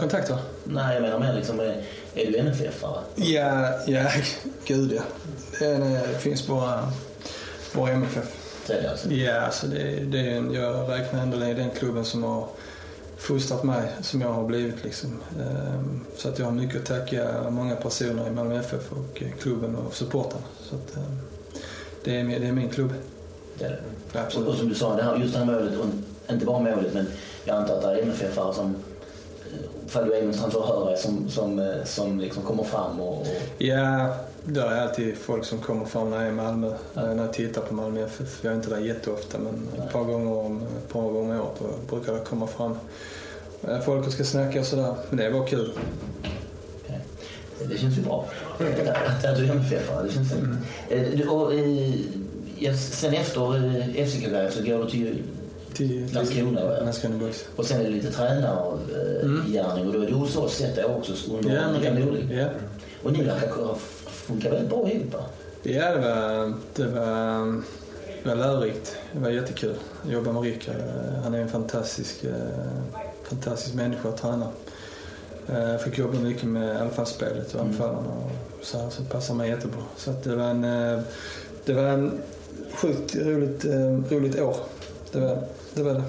Kontakter? Nej, jag menar mer liksom, är, är du NFF-are? Ja, ja, gud ja. Det, är, det finns bara, bara MFF. Är det alltså. Ja, alltså det, det är en, jag räknar ändå i den klubben som har fostrat mig som jag har blivit. Liksom. Så att jag har mycket att tacka många personer i Malmö FF och klubben och supportarna. Så att, det, är, min- det är min klubb. Det är det. Och, Absolut. och som du sa, det här, just det här målet, och inte bara målet, men jag antar att det är MFF-are som, ifall du är någonstans, demonstratör, som, som, som liksom kommer fram och, och Ja, det är alltid folk som kommer fram när jag är i Malmö. eh, När jag tittar på Malmö FF. Jag är inte där jätteofta men ett par gånger om ett par gånger om året brukar det komma fram eh, folk och ska snacka och sådär. Men det var kul. det känns ju bra. Att att du är MFF-are, det känns mm. du, och, eh, ja, Sen efter eh, FCK så går du till Till, Landskrona. Landskrona Boys. och sen är det lite tränargärning Mm. och då är du hos oss ett år också under Rickard Norling. ja. Och ni verkar kunna funka väldigt bra ihop ja, det var, det var, det var lärorikt. Det var jättekul att jobba med. Eh, Han är en fantastisk, eh, fantastisk människa att träna. Eh, Jag fick jobba mycket med anfallsspelet och Mm. anfallarna och så, här, så det passade mig jättebra. Så det var en, eh, det var en sjukt roligt, roligt år. Det var det. Var det.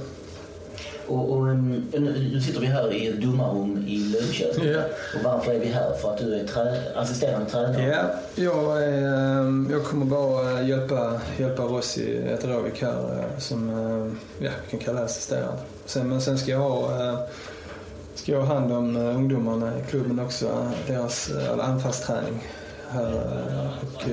Och, och nu sitter vi här i ett domarrum i Linköping. Ja. Och varför är vi här? För att du är trä assisterande tränare? Ja, jag, eh, jag kommer bara hjälpa, hjälpa Rossi Etarovic här eh, som eh, ja, vi kan kalla assisterande. Sen, men sen ska jag ha, ska jag ha hand om ungdomarna i klubben också. Deras anfallsträning här och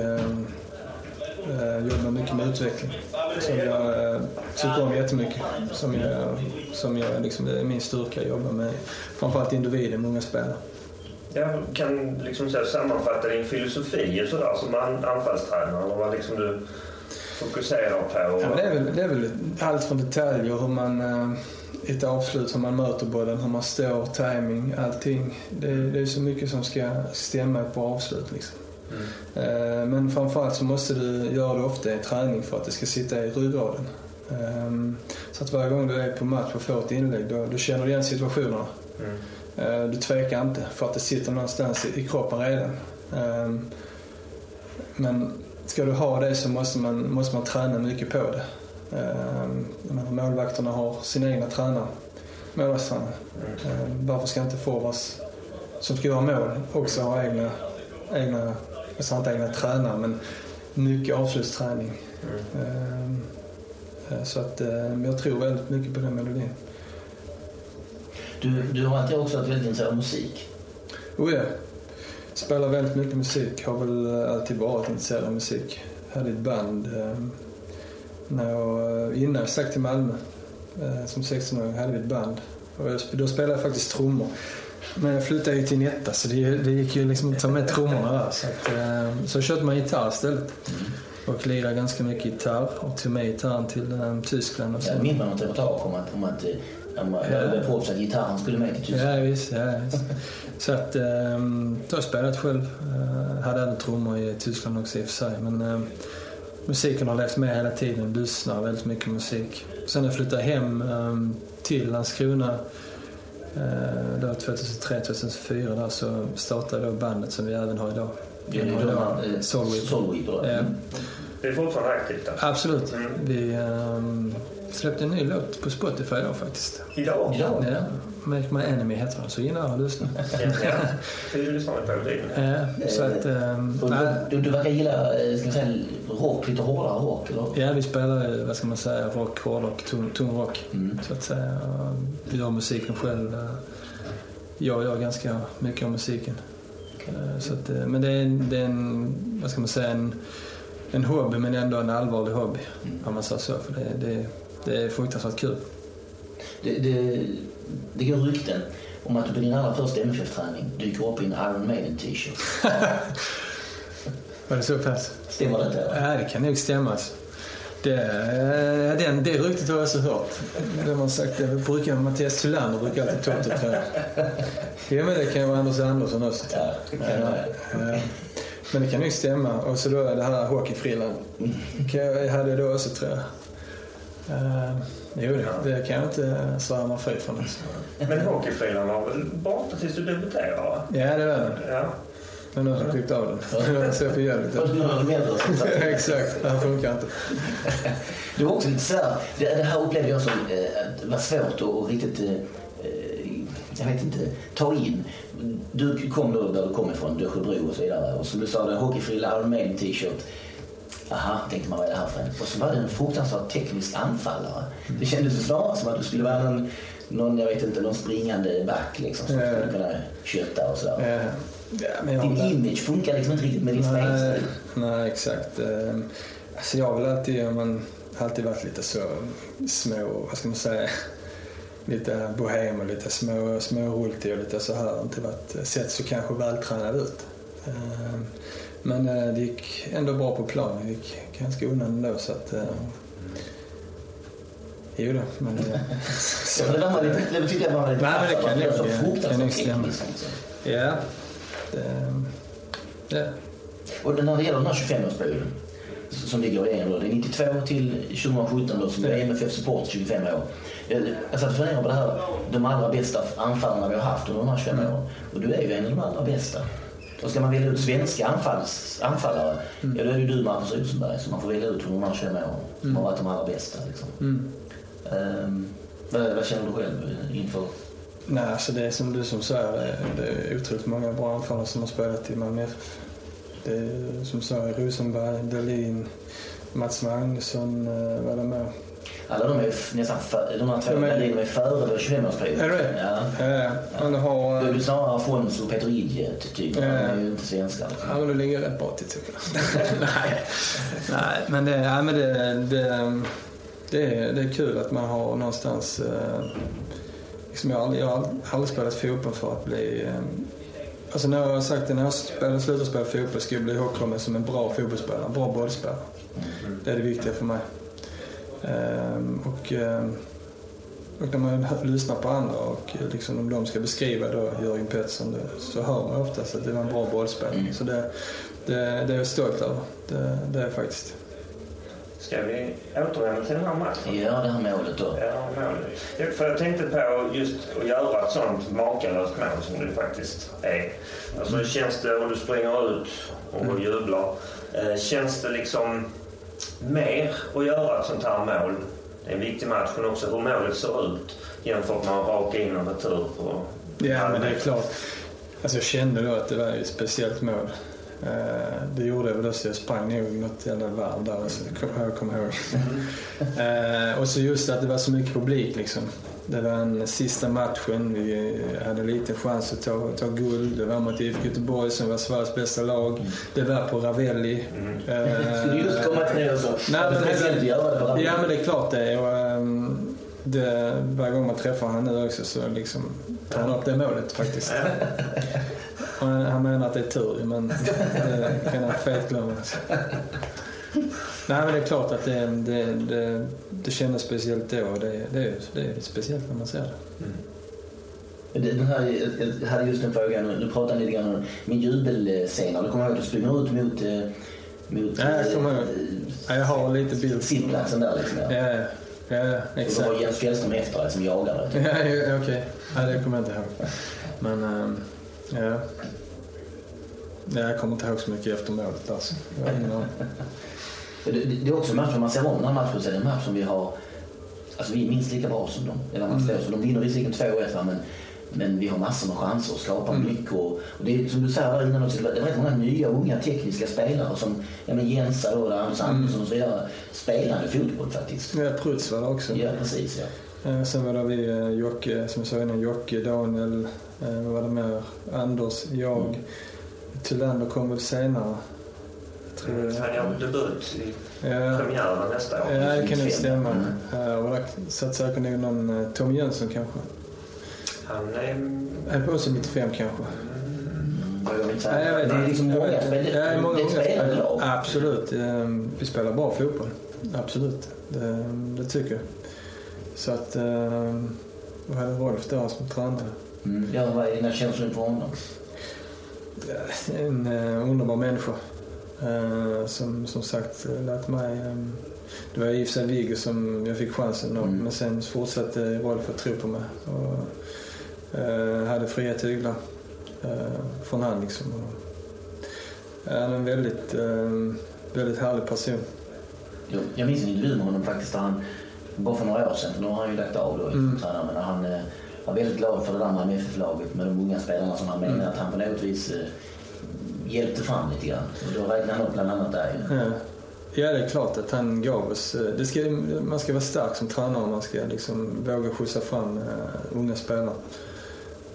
eh, eh, jobba mycket med utveckling. Som jag eh, tycker om jättemycket. Som jag, som jag liksom, det är min styrka att jobba med framförallt individer, många spelare. Jag kan liksom så sammanfatta din filosofi och sådär som an- anfallstränare. Vad liksom du fokuserar på. Ja, men det, är väl, det är väl allt från detaljer, hur man, eh, ett avslut, hur man möter bollen, hur man står, timing, allting. Det, är- det är så mycket som ska stämma på avslut. Liksom. Eh, Men framförallt så måste du göra det ofta i träning för att det ska sitta i ryggraden. Eh, Så att varje gång du är på match och får ett inlägg, då, då känner du igen situationerna. Mm. Eh, Du tvekar inte för att det sitter någonstans i, kroppen redan. Eh, Men ska du ha det så måste man, måste man träna mycket på det. Eh, menar, målvakterna har sina egna tränare, målvaktstränare. Eh, Varför ska inte forwards som ska göra mål också ha egna, egna jag säger inte egna tränare, men mycket avslutsträning. Eh, eh, Så att eh, jag tror väldigt mycket på den melodin. Du, du har alltid också varit väldigt intresserad av musik. Oh ja. Spelar väldigt mycket musik. Har väl alltid varit intresserad av musik. Hade ett band eh, när jag, innan jag stack till Malmö. Eh, som 16-åring hade vi ett band. Och då spelade jag faktiskt trummor. Men jag flyttade ju till en etta så det, det gick ju liksom att ta med trummorna där. Så, att, eh, så köpte man gitarr istället. Och lirade ganska mycket gitarr och tog med gitarren till eh, Tyskland. Och så. Jag minns man något reportage om att, om att eh, om man Ja. proffs att gitarren skulle med till Tyskland. Ja, visst. Ja, visst. Så att, um, då har jag spelat själv. Uh, hade även trummor i Tyskland också i och för sig. Men eh, musiken har levt med hela tiden. Lyssnar väldigt mycket musik. Sen när jag flyttade hem ehm, till Landskrona Eh, Då 2003-2004 där så startade då bandet som vi även har idag. Det är då. Ja. Mm. Det är fortfarande aktivt alltså. Absolut. Mm. Vi ehm, släppte en ny låt på Spotify idag faktiskt. Idag? Ja. Ja. Make My Enemy heter den, så in där och lyssna. Ja. Lyssnar på så att... ehm, Du, du, du verkar gilla eh, ska man säga, rock, lite hårdare rock, eller? Ja, vi spelar ju, vad ska man säga, rock, hårdrock, tung, tung rock. Mm. Så att säga. Vi gör musiken själv. eh, Jag gör ganska mycket av musiken. Eh, Så att, eh, men det är, en- det är en, vad ska man säga, en, en hobby men ändå en allvarlig hobby. Om man säger så. För det, det, det är fruktansvärt kul. Det, det, det går rykten om att du på din allra första MFF-träning dyker upp i en Iron Maiden-t-shirt. Var det så pass? Stämmer detta? eller? Ja, det kan nog stämma. Det, eh, den, det ryktet har jag också hört. Det har sagt, det brukar, Mattias Thulander brukar alltid ta upp det tror jag. Ja, men det kan ju vara Anders Andersson också. Ja, det kan jag med. Eh, Men det kan nog stämma. Och så då det här hockeyfrillan. Kan jag- Jag hade då också tror jag. Jo, det, det kan jag inte svära mig fri från. Alltså. Men hockeyfilen var väl borta tills du debuterade? va? Ja, det var den. Ja. Men nu har jag klippt av den. Så för jävligt. Fast nu har som sagt. Exakt, det här funkar inte. Det var också lite så här, det, det här upplevde jag som eh, var svårt att riktigt, eh, eh, jag vet inte, ta in. Du kom då där du kom ifrån, Dösjebro och så vidare. Och som du sa, hockeyfrilla Iron Maiden t-shirt. Aha, tänkte man vad är det här för en? Och så var det en fruktansvärt teknisk anfallare. Det kändes snarare som att du skulle vara någon, någon jag vet inte, någon springande back liksom som Ja. skulle kunna kötta och sådär. Ja, ja, Din image funkar liksom inte riktigt med din Nej, nej, exakt. Eh, Alltså jag har väl alltid, man, alltid varit lite så små, vad ska man säga, lite bohem och lite små, smårultig och lite så här. Inte varit, sett så kanske vältränad ut. Eh, Men eh, det gick ändå bra på plan. Det gick ganska undan ändå så att... eh, Jo då, men... så Ja, det, var lite, det tyckte jag var lite Nej, men det kan det nog- kan nog fruktansvärt stämma. Ja. Det, ja. Och när det gäller den här 25-årsperioden som ligger i en då, det är 92 till 2017 då som är MFF Support 25 år. Jag jag satt och funderade på det här, de allra bästa anfallarna vi har haft under de här 25 åren. Och du är ju en av de allra bästa. Och ska man välja ut svenska anfalls, anfallare, ja då är det ju du Marcus Rosenberg som man får välja ut under de här 25 åren. Som har varit de allra bästa liksom. Mm. Ehm, vad, vad känner du själv inför? Nej, alltså det är som du som säger, det är, är otroligt många bra anfallare som har spelat i Malmö FF. Det är som sagt Rosenberg, Dahlin, Mats Magnusson eh, var det med. Alla de är ju nästan för, de här två, är- de är före 25-årsperioden. Är det? Ja. Ja, men du har... Då är eh, du snarare Afonso och Peter Idje typ. De är ju inte svenskar. liksom. Ja, men du ligger rätt bra till tycker jag. nej. nej, men, det, nej, men det, det, det, är, det är kul att man har någonstans... Eh, liksom jag, har aldrig, jag har aldrig spelat fotboll för att bli... Eh, alltså när jag har sagt det, när jag spelar, slutar spela fotboll ska jag bli ihågkommen som en bra fotbollsspelare, en bra bollspelare. Det är det viktiga för mig. Ehm, och, ehm, och när man lyssnar på andra och liksom om de ska beskriva då Jörgen Pettersson så hör man oftast att det var en bra bollspelare. Mm. Så det, det, det är jag stolt över. Det, det är jag faktiskt. Ska vi återvända till den här matchen? Ja, det här målet då. Ja, målet. För jag tänkte på just att göra ett sånt makalöst mål som det faktiskt är. Alltså känns det, om du springer ut och jublar, eh, känns det liksom mer att göra ett sånt här mål? Det är en viktig match men också hur målet ser ut jämfört med att raka in en retur på Ja, men det är klart. Alltså jag kände då att det var ett speciellt mål. Eh, det gjorde jag väl också. Jag sprang nog något jävla varv där. Så det kommer jag kommer ihåg. Eh, och så just att det var så mycket publik liksom. Det var den sista matchen. Vi hade lite chans att ta, ta guld. Det var mot IFK Göteborg som var Sveriges bästa lag. Det var på Ravelli. Eh, Skulle just komma till det också. Nej, det men- det på Ja, men det är klart det. Och, ehm, det varje gång man träffar honom nu också så liksom tar han upp det målet faktiskt. Och Han, han menar att det är tur men det kan han fet glömma. Alltså. Nej, men det är klart att det, det, det, det kändes speciellt då. och Det, det, är, det är speciellt när man ser det. Den här, jag hade just en fråga, nu pratade lite grann om min jubelscen. Du kommer ihåg att du springer ut mot, eh, mot Ja, jag kommer ihåg. eh, Ja, jag har lite bild. sittplatsen där liksom. Ja. Ja, Ja, Och då exakt. var Jens Fjällström efter dig som jagade. Ja, ja, okej. Ja, det kommer jag inte ihåg. Men, ehm, ja. Ja, Jag kommer inte ihåg så mycket efter målet alltså. Det, det, det är också en match, om man ser om den här matchen så är det en match som vi har... Alltså vi är minst lika bra som dem. Eller man slår. Så de vinner visserligen 2-1 va, men, men vi har massor med chanser att skapa mycket. Och, och det är som du säger där innan också, det det var rätt många nya unga tekniska spelare som ja, men Jensa då, Anders Andersson och så vidare, spelade fotboll faktiskt. Ja, Pruts var det också. Ja, precis ja. Eh, Sen var det vi, eh, Jocke, som jag sa innan, Jocke, Daniel, eh, vad var det mer? Anders, jag. Tylander kom väl senare. Jag tror det. Han gör debut i Ja, premiären nästa år. ja, det kan nog 95. stämma. Mm. Och där satt säkert nog någon eh, Tom Jönsson kanske. Han är... Han på sig 95 kanske. Jag Ja, säga. jag vet det är liksom Jag många spelare. Ja, många det är spelande spelare. Absolut. Eh, Vi spelar bra fotboll. Absolut. Det, det tycker jag. Så att... eh, Vad hade Rolf där som tränare? Mm. Ja, vad är dina känslor inför honom? En eh, underbar människa. Eh, som som sagt eh, lät mig... Eh, det var i och för sig Viggo som jag fick chansen av. Mm. Men sen fortsatte Rolf att tro på mig. Och, eh, hade fria tyglar eh, från han liksom. Och, han är en väldigt, eh, väldigt härlig person. Jag, minns en intervju med honom faktiskt han, bara för några år sedan, nu har han ju lagt av då Mm. tränare, men han eh, var väldigt glad för det där med MFF-laget med de unga spelarna som han menade Mm. att han på något vis eh, hjälpte fram lite grann. Och då räknade han upp bland annat där ju. Ja. Ja, det är klart att han gav oss... eh, Det ska, man ska vara stark som tränare om man ska liksom våga skjutsa fram uh, unga spelare.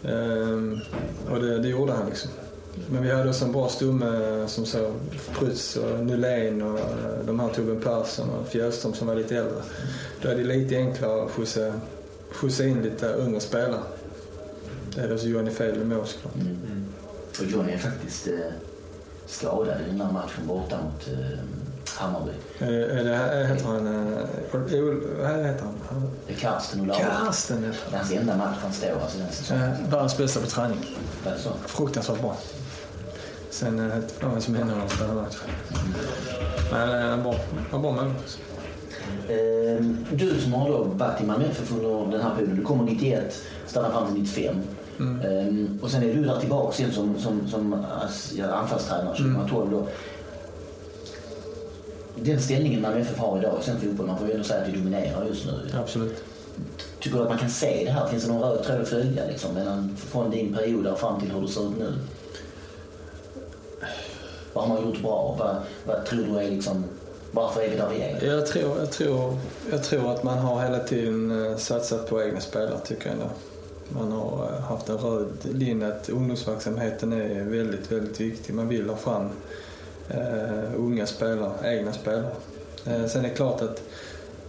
Ehm, och det, det gjorde han liksom. Men vi hade också en bra stomme som så Prytz och Nylén och eh, de här Tobben Persson och Fjällström som var lite äldre. Då är det lite enklare att skjutsa, skjutsa in lite unga spelare. Det är alltså Johnny Fedel i mål såklart. Mm. Och Johnny är faktiskt eh, skadad i den här matchen borta mot eh, Hammarby. Är det, är det, heter han... eh, Vad heter han? Det är Karsten Olaus. Karsten heter Det är hans enda match han står alltså den säsongen. Eh, Världens bästa på träning. Det så? Fruktansvärt bra. Sen eh, vet jag vad som händer när de spelar match. Men eh, han var han var med. Eh, du som har då varit i Malmö FF under den här perioden, du kommer 91, stannar fram till 95. Mm. Eh, och sen är du där tillbaka igen som, som, som anfallstränare 2012. Då. Den ställningen Malmö FF har idag i svensk fotboll, man får ju ändå säga att vi dominerar just nu. Absolut. Tycker du att man kan se det här? Finns det någon röd tråd att följa liksom, mellan, från din period där fram till hur det ser ut nu? Vad har man gjort bra? Vad, vad tror du är liksom, varför för eget där? Jag tror, jag, tror, jag tror att man har hela tiden eh, satsat på egna spelare tycker jag ändå. Man har eh, haft en röd linje att ungdomsverksamheten är väldigt, väldigt viktig. Man vill ha fram eh, unga spelare, egna spelare. Eh, sen är det klart att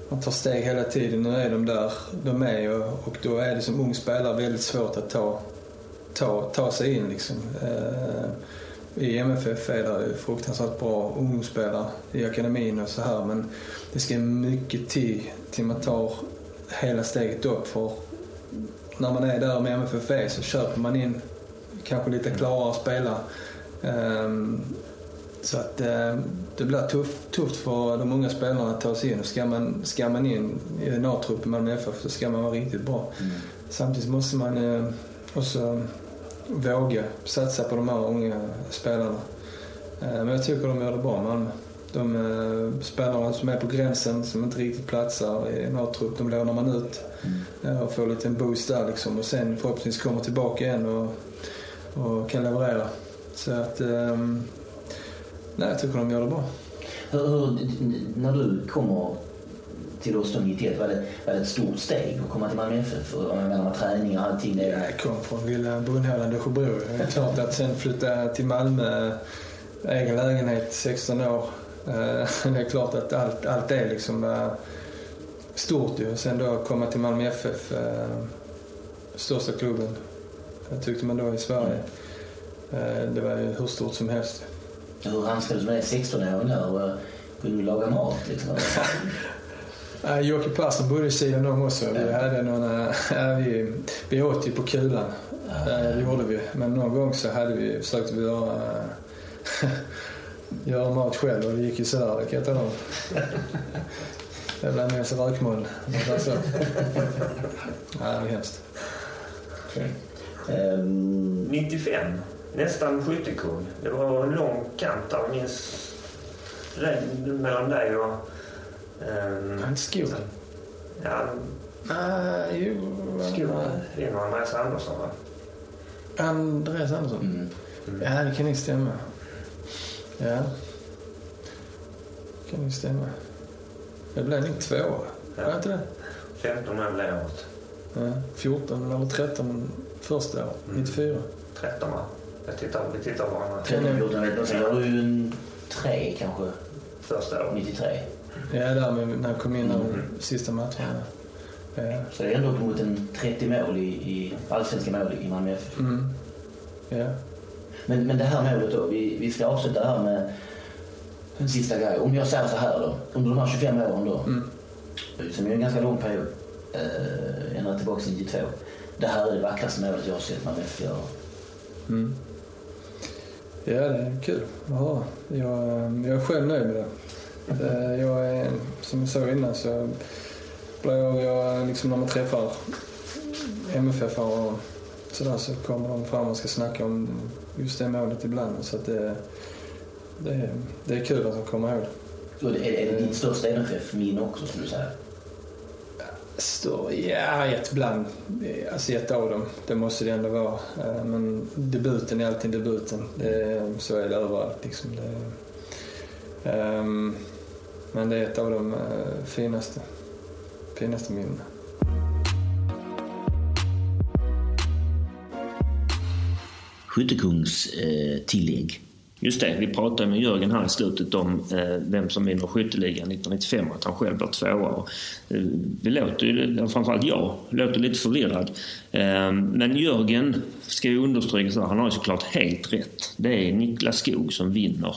man tar steg hela tiden. Nu är de där de är och, och då är det som ung spelare väldigt svårt att ta, ta, ta sig in liksom. Eh, i MFF är det fruktansvärt bra ungdomsspelare i akademin och så här men det ska mycket till till man tar hela steget upp för när man är där med MFF så köper man in kanske lite klarare spelare. Ehm, så att eh, det blir tufft, tufft för de unga spelarna att ta sig in. Ska man, ska man in i en A-trupp i Malmö FF så ska man vara riktigt bra. Mm. Samtidigt måste man eh, också våga satsa på de här unga spelarna. Eh, Men jag tycker de gör det bra, Malmö. De eh, spelarna som är på gränsen, som inte riktigt platsar i en A-trupp, de lånar man ut Mm. eh, och får en boost där liksom. Och sen förhoppningsvis kommer tillbaka igen och, och kan leverera. Så att... ehm, nej, jag tycker de gör det bra. Hur, hur, när du kommer till då 91, var det, var det ett stort steg att komma till Malmö FF? Och, Jag menar med träning och allting. Det Jag kom från lilla Brunnhålan, Dösjebro. Det är klart att sen flytta till Malmö, egen lägenhet, 16 år. Eh, Det är klart att allt, allt det liksom var stort ju. Sen då komma till Malmö FF, eh, största klubben, jag tyckte man då i Sverige. Eh, Det var ju hur stort som helst. hur handskades du med 16-åringen där? Och, Kunde du laga mat liksom? Jocke Persson bodde i sidan om också. Vi, Ja. hade några, ja, vi, vi åt ju på kulan. Eh, det gjorde vi. Men någon gång så hade vi, försökte vi göra, göra mat själv och det gick ju sådär, det kan jag tala om. Det blev mest rökmoln. Alltså. det var hemskt. Ehm, 95, nästan skyttekung. Det var en lång kamp där. Jag minns mellan dig och... Um, Han skog. ja, Ah, jo. skog vinner Andreas Andersson va? Andreas Andersson. mm. Ja, det kan nog stämma. Ja. Det kan nog stämma. Det blev nog två. Ja. Var inte det? 15 mål det året. Ja. 14 eller 13 första året. Mm. 94. 13 va? Jag tittar, vi tittar på varandra. 13, 14, vet jag. Sen var du ju en tre kanske, Första året. 93. Ja, där med, när jag kom in Mm. sista matcherna. Ja. Så det är ändå uppemot en 30 mål i, i allsvenska mål i Malmö FF. Mm. Ja. Men, men det här målet då, vi, vi ska avsluta här med en sista grej. Om jag säger så här då, under de här 25 åren då, Mm. som är en ganska lång period, eh, ända tillbaka till 92. Det här är det vackraste målet jag har sett Malmö FF göra. Mm. Ja, det är kul att höra. Jag, jag är själv nöjd med det. Eh, Jag är, som jag sa innan så blir jag liksom när man träffar MFF och sådär så kommer de fram och ska snacka om just det målet ibland. Så att det, det, är, det är kul att de kommer ihåg. Och det är, är det ditt största MFF-minne också, skulle du säga? Står, ja, ett bland. Alltså ett av dem. Det måste det ändå vara. Eh, Men debuten är alltid debuten. Det, så är det överallt. Liksom. Det, ehm, men det är ett av de eh, finaste, finaste minnena. Skyttekungs eh, tillägg. Just det, vi pratade med Jörgen här i slutet om eh, vem som vinner skytteligan 1995 att han själv blir tvåa. Och, eh, vi låter ju, framförallt jag, låter lite förvirrad. Eh, men Jörgen ska ju understryka så han har ju såklart helt rätt. Det är Niklas Skog som vinner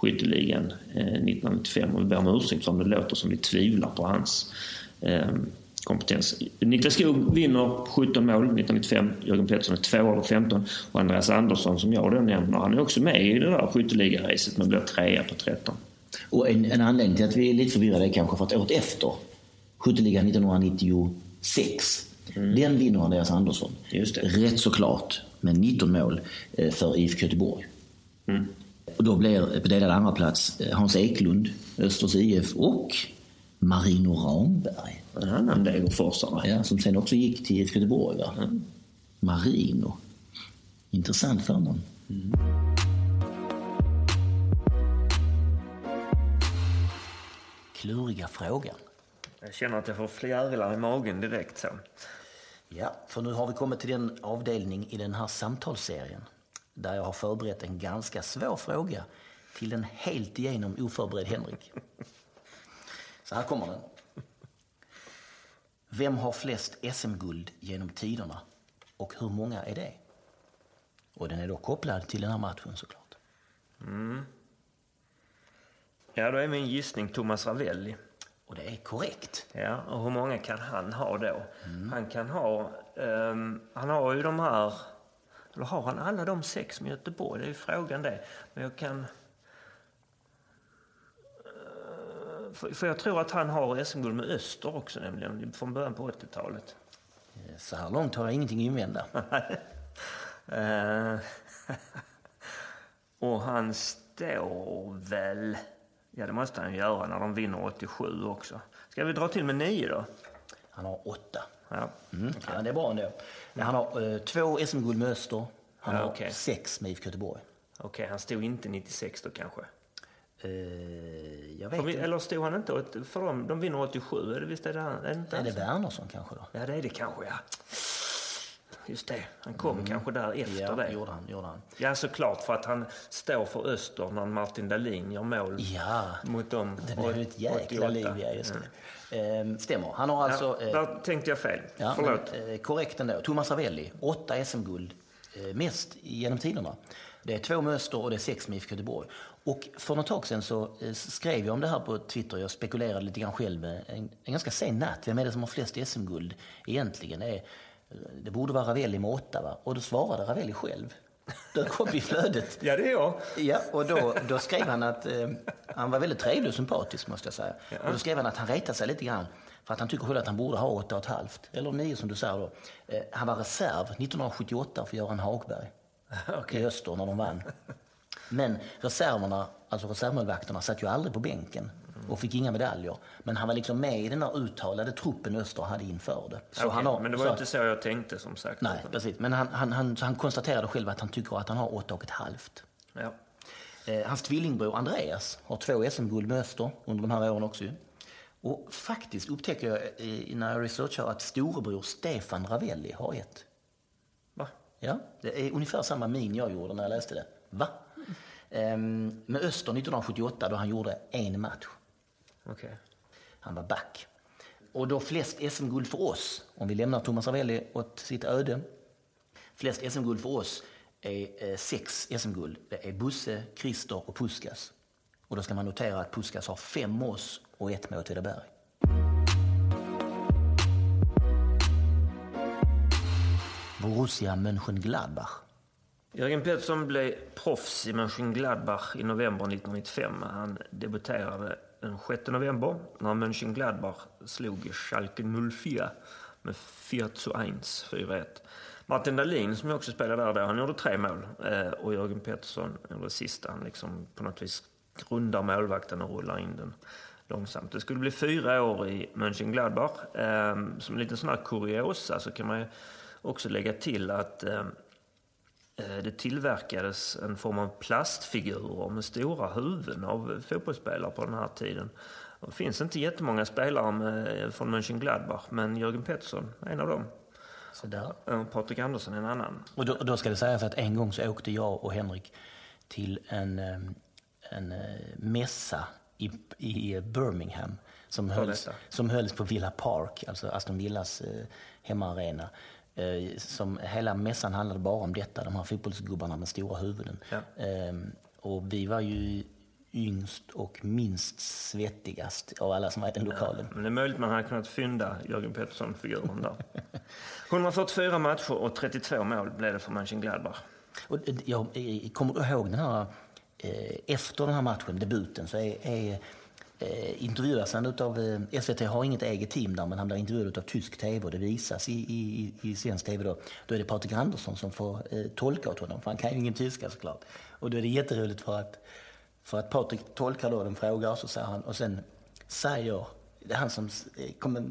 skytteligan eh, 1995 och vi ber om ursäkt för om det låter som vi tvivlar på hans eh, kompetens. Niklas Skog vinner 17 mål 1995. Jörgen Pettersson är tvåa på 15. Och Andreas Andersson som jag då nämner, han är också med i det där skytteligaracet men blir trea på 13. Och en, en anledning till att vi är lite förvirrade är kanske för att året efter, skytteligan 1996, den vinner Andreas Andersson. Just det. Rätt så klart med 19 mål eh, för IFK Göteborg. Mm. Och då blir på delad andra plats eh, Hans Eklund, Östers IF och Marino Ramberg. En annan Degerforsare. Ja, som sen också gick till IFK Göteborg. Va? Marino. Intressant förnamn. Kluriga frågan. Jag känner att jag får fjärilar i magen direkt så. Ja, för nu har vi kommit till den avdelning i den här samtalsserien där jag har förberett en ganska svår fråga till en helt igenom oförberedd Henrik. Så här kommer den. Vem har flest SM-guld genom tiderna och hur många är det? Och den är då kopplad till den här matchen såklart. Ja, då är min gissning Thomas Ravelli. Och det är korrekt. Ja, och hur många kan han ha då? Han kan ha... ehm, han har ju de här... Eller har han alla de sex med Göteborg? Det är ju frågan det. Men jag kan... eh, För, jag tror att han har SM-guld med Öster också nämligen, från början på 80-talet. Så här långt har jag ingenting att invända. Eh, och han står väl... Ja, det måste han göra när de vinner 87 också. Ska vi dra till med nio då? Han har åtta. Ja. Mm. Ja, det är bra ändå. Han har eh, två SM-guld med Öster. Han Ja, har okej. sex med IFK Göteborg. Okej, han stod inte 96 då kanske? Eh, jag vet vi, inte. eller stod han inte? För dem, de vinner 87, är det visst är det han? Är det inte Är det? Wernersson kanske då? Ja, det är det kanske, ja. Just det, han kom kanske där efter ja, det. gjorde han. Gjorde han. Ja, såklart, för att han står för Öster när Martin Dahlin gör mål Ja, mot dem. det blev ett jäkla 88. liv. Ja, just det. Eh, stämmer. Han har alltså... Ja, eh, där tänkte jag fel. Ja, Förlåt. Men, eh, korrekt ändå. Thomas Ravelli, åtta SM-guld. Eh, mest genom tiderna. Det är två med Öster och det är sex med IFK Göteborg. Och för något tag sedan så eh, skrev jag om det här på Twitter. Jag spekulerade lite grann själv. En, en ganska sen natt. Vem är det som har flest SM-guld egentligen? Det, är, det borde vara Ravelli med åtta va? Och då svarade Ravelli själv. dök upp i flödet. Ja, det är jag. Ja, och då, då skrev han att eh, han var väldigt trevlig och sympatisk måste jag säga. Och då skrev han att han retade sig lite grann för att han tycker själv att han borde ha åtta och ett halvt, eller nio som du säger då. Eh, han var reserv 1978 för Göran Hagberg i Öster när de vann. Men reserverna, alltså reservmålvakterna, satt ju aldrig på bänken och fick inga medaljer. Men han var liksom med i den där uttalade truppen Öster hade inför det. Så Okej, han har, men det var så- inte så jag tänkte som sagt. Nej, precis. Men han, han, han, han konstaterade själv att han tycker att han har åtta och ett halvt. Ja. Eh, hans tvillingbror Andreas har två SM-guld med Öster under de här åren också. Och faktiskt upptäcker jag eh, när jag researchar att storebror Stefan Ravelli har ett. Va? Ja, det är ungefär samma min jag gjorde när jag läste det. Va? Ehm, med Öster 1978 då han gjorde en match. Okay. Han var back. Och då flest SM-guld för oss, om vi lämnar Thomas Ravelli åt sitt öde. Flest SM-guld för oss är eh, sex SM-guld. Det är Busse, Christer och Puskas. Och då ska man notera att Puskas har fem med oss och ett med Åtvidaberg. Borussia Mönchengladbach. Jörgen Pettersson blev proffs i Mönchengladbach i november 1995. Han debuterade den 6 november när Mönchengladbach slog Schalke 04 med 4-1, 4-1. Martin Dahlin, som jag också spelade där då, han gjorde tre mål. Eh, och Jörgen Pettersson gjorde det sista. Han liksom på något vis grundar målvakten och rullar in den långsamt. Det skulle bli fyra år i Mönchengladbach. Eh, som en liten sån här kuriosa så kan man ju också lägga till att eh, det tillverkades en form av plastfigurer med stora huvuden av fotbollsspelare på den här tiden. Det finns inte jättemånga spelare med, från Mönchengladbach, men Jörgen Pettersson är en av dem. Så där. Eh, Patrik Andersson är en annan. Och då, då ska det sägas att en gång så åkte jag och Henrik till en, eh, en eh, mässa i, i Birmingham som hölls, som hölls på Villa Park, alltså Aston Villas eh, hemmaarena. Eh, som hela mässan handlade bara om detta, de här fotbollsgubbarna med stora huvuden. Ja. Eh, och vi var ju yngst och minst svettigast av alla som var i den lokalen. Men det är möjligt man hade kunnat fynda Jörgen Pettersson-figuren där. 144 matcher och 32 mål blev det för Mönchengladbach. Och eh, jag kommer du ihåg den här, eh, efter den här matchen, debuten, så är, är eh, intervjuas han utav, eh, SVT har inget eget team där, men han blir intervjuad av tysk tv och det visas i, i, i svensk tv då. Då är det Patrik Andersson som får eh, tolka åt honom, för han kan ju ingen tyska såklart. Och då är det jätteroligt för att, för att Patrik tolkar då en fråga och så säger han, och sen säger, det är han som eh, kommer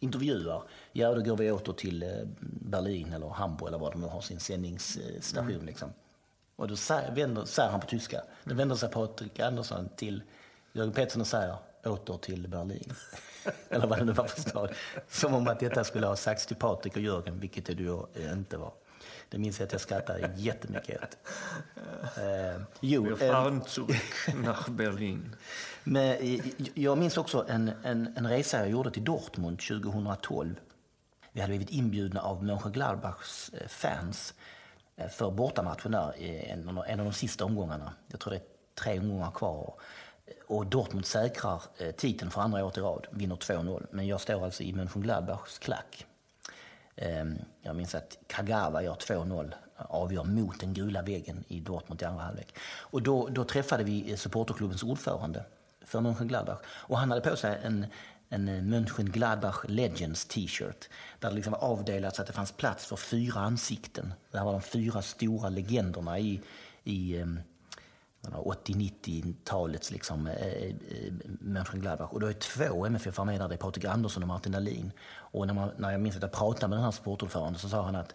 intervjuar, ja då går vi åter till eh, Berlin eller Hamburg eller var de nu har sin sändningsstation. Liksom. Och då säger, vänder, säger han på tyska, då vänder sig Patrik Andersson till Jörgen Pettersson säger åter till Berlin. eller vad det nu var för stad. Som om att detta skulle ha sagts till Patrik och Jörgen, vilket det då inte var. Det minns jag att jag skrattade jättemycket åt. Eh, jo, Wir eh, fahren zurück nach Berlin. men eh, jag minns också en, en, en resa jag gjorde till Dortmund 2012. Vi hade blivit inbjudna av Mönchengladbachs eh, fans för bortamatchen där, en, av de- en av de sista omgångarna. Jag tror det är tre omgångar kvar. Och Dortmund säkrar eh, titeln för andra året i rad, vinner 2-0. Men jag står alltså i Mönchengladbachs klack. Ehm, jag minns att Kagawa gör 2-0, avgör mot den gula väggen i Dortmund i andra halvlek. Och då, då träffade vi eh, supporterklubbens ordförande för Mönchengladbach. Och han hade på sig en, en eh, Mönchengladbach Legends t-shirt. Där det liksom var avdelat så att det fanns plats för fyra ansikten. Det här var de fyra stora legenderna i, i ehm, 80-90-talets liksom, eh, eh, eh Mönchengladbach. Och då är två MFF med där, det är Patrik Andersson och Martin Dahlin. Och när, man, när jag minns att jag pratade med den här sportordföranden så sa han att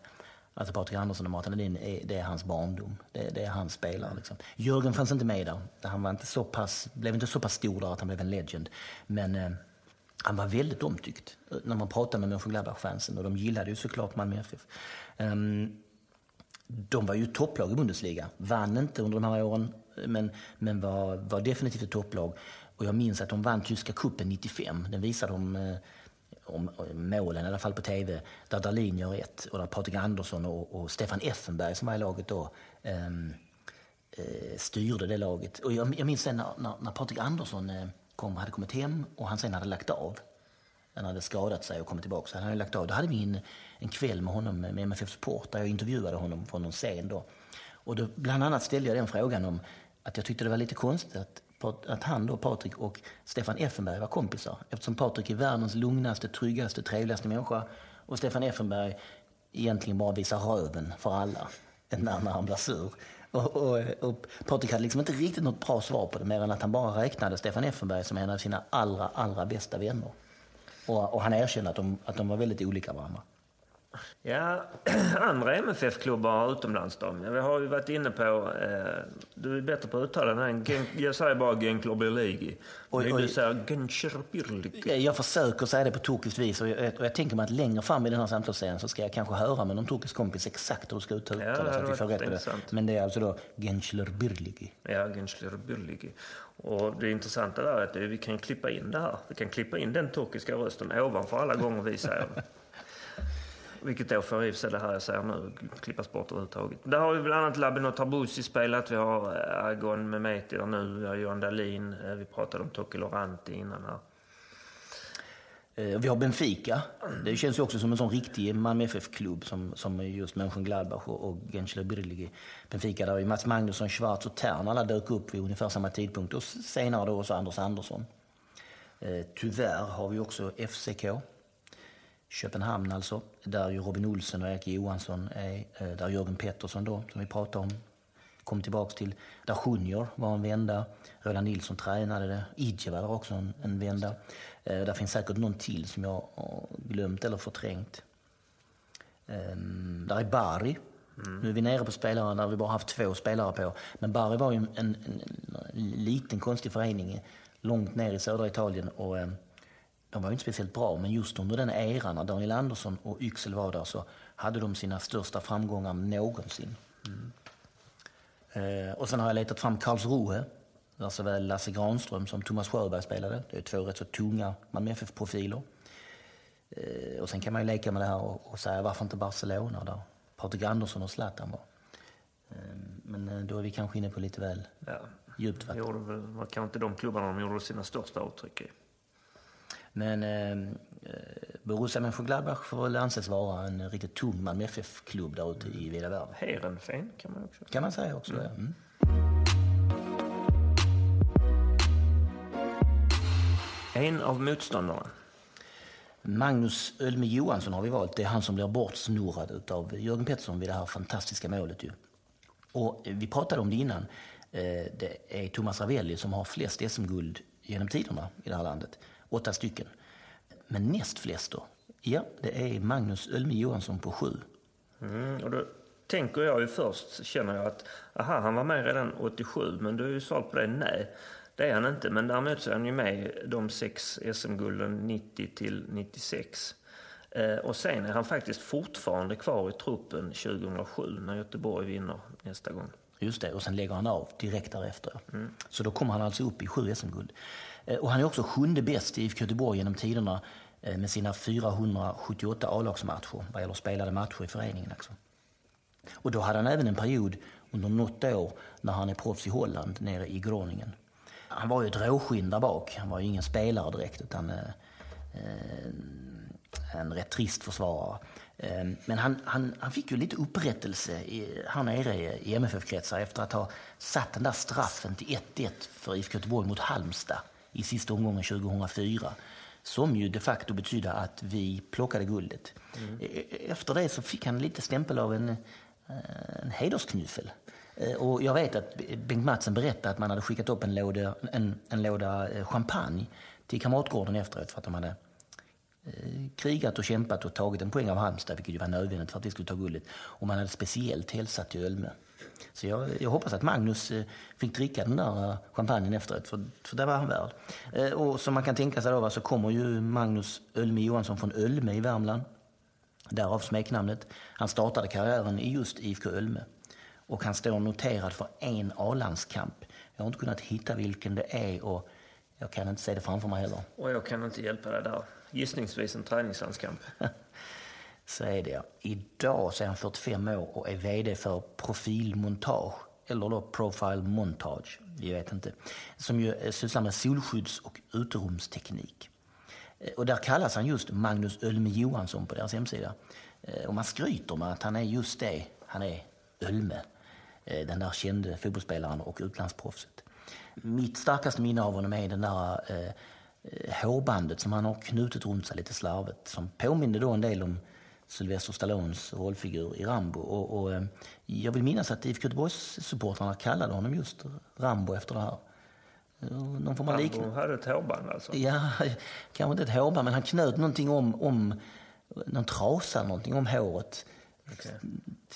alltså Patrik Andersson och Martin Dahlin, är, det är hans barndom. Det, det är hans spelare. Liksom. Jörgen fanns inte med där. Han var inte så pass, blev inte så pass stor där att han blev en legend. Men eh, han var väldigt omtyckt eh, när man pratade med Mönchengladbach-fansen och de gillade ju såklart Malmö FF. Um, ehm, de var ju topplag i Bundesliga. Vann inte under de här åren, men, men var, var definitivt ett topplag. Och jag minns att de vann tyska kuppen 95. Den visade de eh, om, målen, i alla fall på tv, där Dahlin gör ett och där Patrik Andersson och, och Stefan Effenberg som var i laget då um, eh, styrde det laget. Och jag, jag minns sen när, när, när Patrik Andersson eh, kom, hade kommit hem och han sen hade lagt av. Han hade skadat sig och kommit tillbaka. Så han hade lagt av. Då hade vi en, en kväll med honom med MFF Support, där jag intervjuade honom från någon scen då. Och då, bland annat ställde jag den frågan om att jag tyckte det var lite konstigt att, att han då, Patrik och Stefan Effenberg var kompisar. Eftersom Patrik är världens lugnaste, tryggaste, trevligaste människa och Stefan Effenberg egentligen bara visar röven för alla när, när han blir sur. Och, och, och Patrik hade liksom inte riktigt något bra svar på det mer än att han bara räknade Stefan Effenberg som en av sina allra, allra bästa vänner. Och, och han erkände att de, att de var väldigt olika varandra. Ja, andra MFF-klubbar utomlands då? Vi har ju varit inne på, eh, du är bättre på att uttala den här, jag säger bara Genklorbirligi. Vill du säga Gencherbirligi? Jag försöker säga det på turkiskt vis och jag, och jag tänker mig att längre fram i den här samtalsserien så ska jag kanske höra med någon turkisk kompis exakt hur du ska uttala Ja, så att vi får rätt på det. Men det är alltså då Gencherbirligi. Ja, Gencherbirligi. Och det intressanta där är att vi kan klippa in det här. Vi kan klippa in den turkiska rösten ovanför alla gånger vi säger det. Vilket då får i sig det här jag säger nu klippas bort överhuvudtaget. Där har vi bland annat Labinot Tarbusi spelat. Vi har eh, Agon Mehmeti där nu. Vi har Johan Dahlin. Eh, vi pratade om Toki Loranti innan här. Eh, vi har Benfica. Det känns ju också som en sån riktig Malmö FF-klubb som, som just Mönchengladbach och, och Gençlerbirliги. Benfica där ju Mats Magnusson, Schwarz och Tern alla dök upp vid ungefär samma tidpunkt. Och senare då också Anders Andersson. Tyvärr har vi också FCK. Köpenhamn alltså, där ju Robin Olsen och Erik Johansson är, eh, där Jörgen Pettersson då, som vi pratade om, kom tillbaks till. Där Junior var en vända, Roland Nilsson tränade det, Idje var där också en, en vända. Eh, där finns säkert någon till som jag har glömt eller förträngt. Ehm, där är Bari. Nu är vi nere på spelare där vi bara haft två spelare på. Men Bari var ju en, en, en liten konstig förening långt ner i södra Italien. Och, ehm, de var inte speciellt bra, men just under den eran när Daniel Andersson och Yxel var där så hade de sina största framgångar någonsin. Eh, och sen har jag letat fram Karlsruhe, där såväl Lasse Granström som Thomas Sjöberg spelade. Det är två rätt så tunga Malmö FF-profiler. Eh, och sen kan man ju leka med det här och, och säga varför inte Barcelona där Patrik Andersson och Zlatan var. Eh, men eh, då är vi kanske inne på lite väl Ja. djupt vatten. gjorde var kanske inte de klubbarna de gjorde sina största avtryck i. Men eh, Borussia Mönchengladbach får väl anses vara en riktigt tung Malmö FF-klubb där ute i vida världen. Heerenveen kan man också. Kan man säga också. ja. Mm. En av motståndarna. Magnus Ölme Johansson har vi valt. Det är han som blir bortsnurrad av Jörgen Pettersson vid det här fantastiska målet. Ju. Och vi pratade om det innan. Eh, Det är Thomas Ravelli som har flest SM-guld genom tiderna i det här landet. Åtta stycken. Men näst flest då? Ja, det är Magnus Ölme Johansson på sju. Mm, och då tänker jag ju först, känner jag att aha, han var med redan 87, men du är ju svaret på det, nej. Det är han inte, men däremot så är han ju med de sex SM-gulden 90 till 96. Eh, och sen är han faktiskt fortfarande kvar i truppen 2007 när Göteborg vinner nästa gång. Just det, och sen lägger han av direkt därefter. Så då kommer han alltså upp i sju SM-guld. Eh, och han är också sjunde bäst i IFK Göteborg genom tiderna eh, med sina 478 A-lagsmatcher vad gäller spelade matcher i föreningen. Alltså. Och då hade han även en period under något år när han är proffs i Holland nere i Groningen. Han var ju ett råskinn där bak. Han var ju ingen spelare direkt utan eh, eh, en rätt trist försvarare. Eh, Men han, han, han fick ju lite upprättelse i, här nere i MFF-kretsar efter att ha satt den där straffen till 1-1 för IFK Göteborg mot Halmstad i sista omgången 2004. Som ju de facto betydde att vi plockade guldet. E- Efter det så fick han lite stämpel av en, eh, en hedersknyffel. Eh, Och jag vet att Bengt Madsen berättade att man hade skickat upp en låda, en, en låda eh, champagne till Kamratgården efteråt för att de hade krigat och kämpat och tagit en poäng av Halmstad, vilket ju var nödvändigt för att vi skulle ta guldet. Och man hade speciellt hälsat till Ölme. Så jag, jag hoppas att Magnus eh, fick dricka den där eh, champagnen efteråt, för, för det var han värd. Eh, Och som man kan tänka sig då, så kommer ju Magnus Ölme Johansson från Ölme i Värmland. Därav smeknamnet. Han startade karriären i just IFK Ölme. Och han står noterad för en A-landskamp. Jag har inte kunnat hitta vilken det är och jag kan inte se det framför mig heller. Och jag kan inte hjälpa dig där. Gissningsvis en träningslandskamp. Så är det. Idag så är han 45 år och är VD för Profilmontage, eller då Profile Montage, vi vet inte, som ju eh, sysslar med solskydds och uterumsteknik. Eh, och där kallas han just Magnus Ölme Johansson på deras hemsida. Eh, och man skryter med att han är just det, han är Ölme. den där kände fotbollsspelaren och utlandsproffset. Mitt starkaste minne av honom är den där eh, hårbandet som han har knutit runt sig lite slarvigt som påminner då en del om Sylvester Stallones rollfigur i Rambo. Och, och jag vill minnas att IFK Göteborgs-supportrarna kallade honom just Rambo efter det här. Någon form av liknande. Hade ett hårband alltså? Ja, kanske inte ett hårband, men han knöt någonting om, om någon trasa någonting om håret. Okay.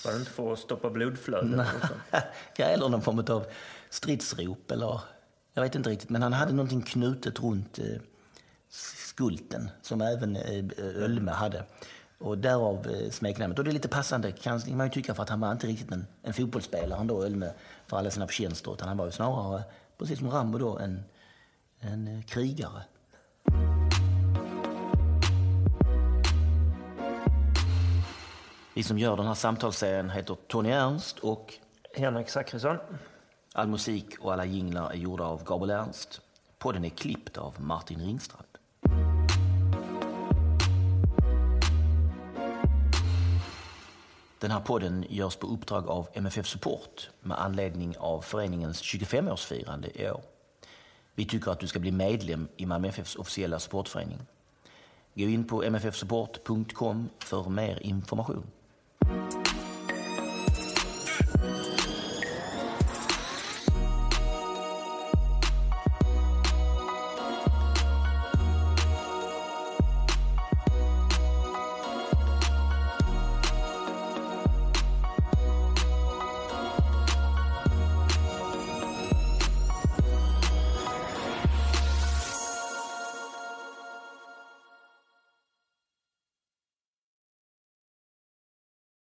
Var det inte för att stoppa blodflödet? ja, eller någon form av stridsrop eller jag vet inte riktigt. Men han hade någonting knutet runt eh, skulten som även eh, Ölme hade. Och därav eh, smeknamnet. Och det är lite passande kan man ju tycka för att han var inte riktigt en, en fotbollsspelare han då Ölme för alla sina förtjänster utan han var ju snarare, precis som Rambo då, en, en eh, krigare. Vi som gör den här samtalsserien heter Tony Ernst och Henrik Zackrisson. All musik och alla jinglar är gjorda av Gabriel Ernst. Podden är klippt av Martin Ringstrand. Den här podden görs på uppdrag av MFF Support med anledning av föreningens 25-årsfirande i år. Vi tycker att du ska bli medlem i Malmö FFs officiella supportförening. Gå in på mffsupport.com för mer information.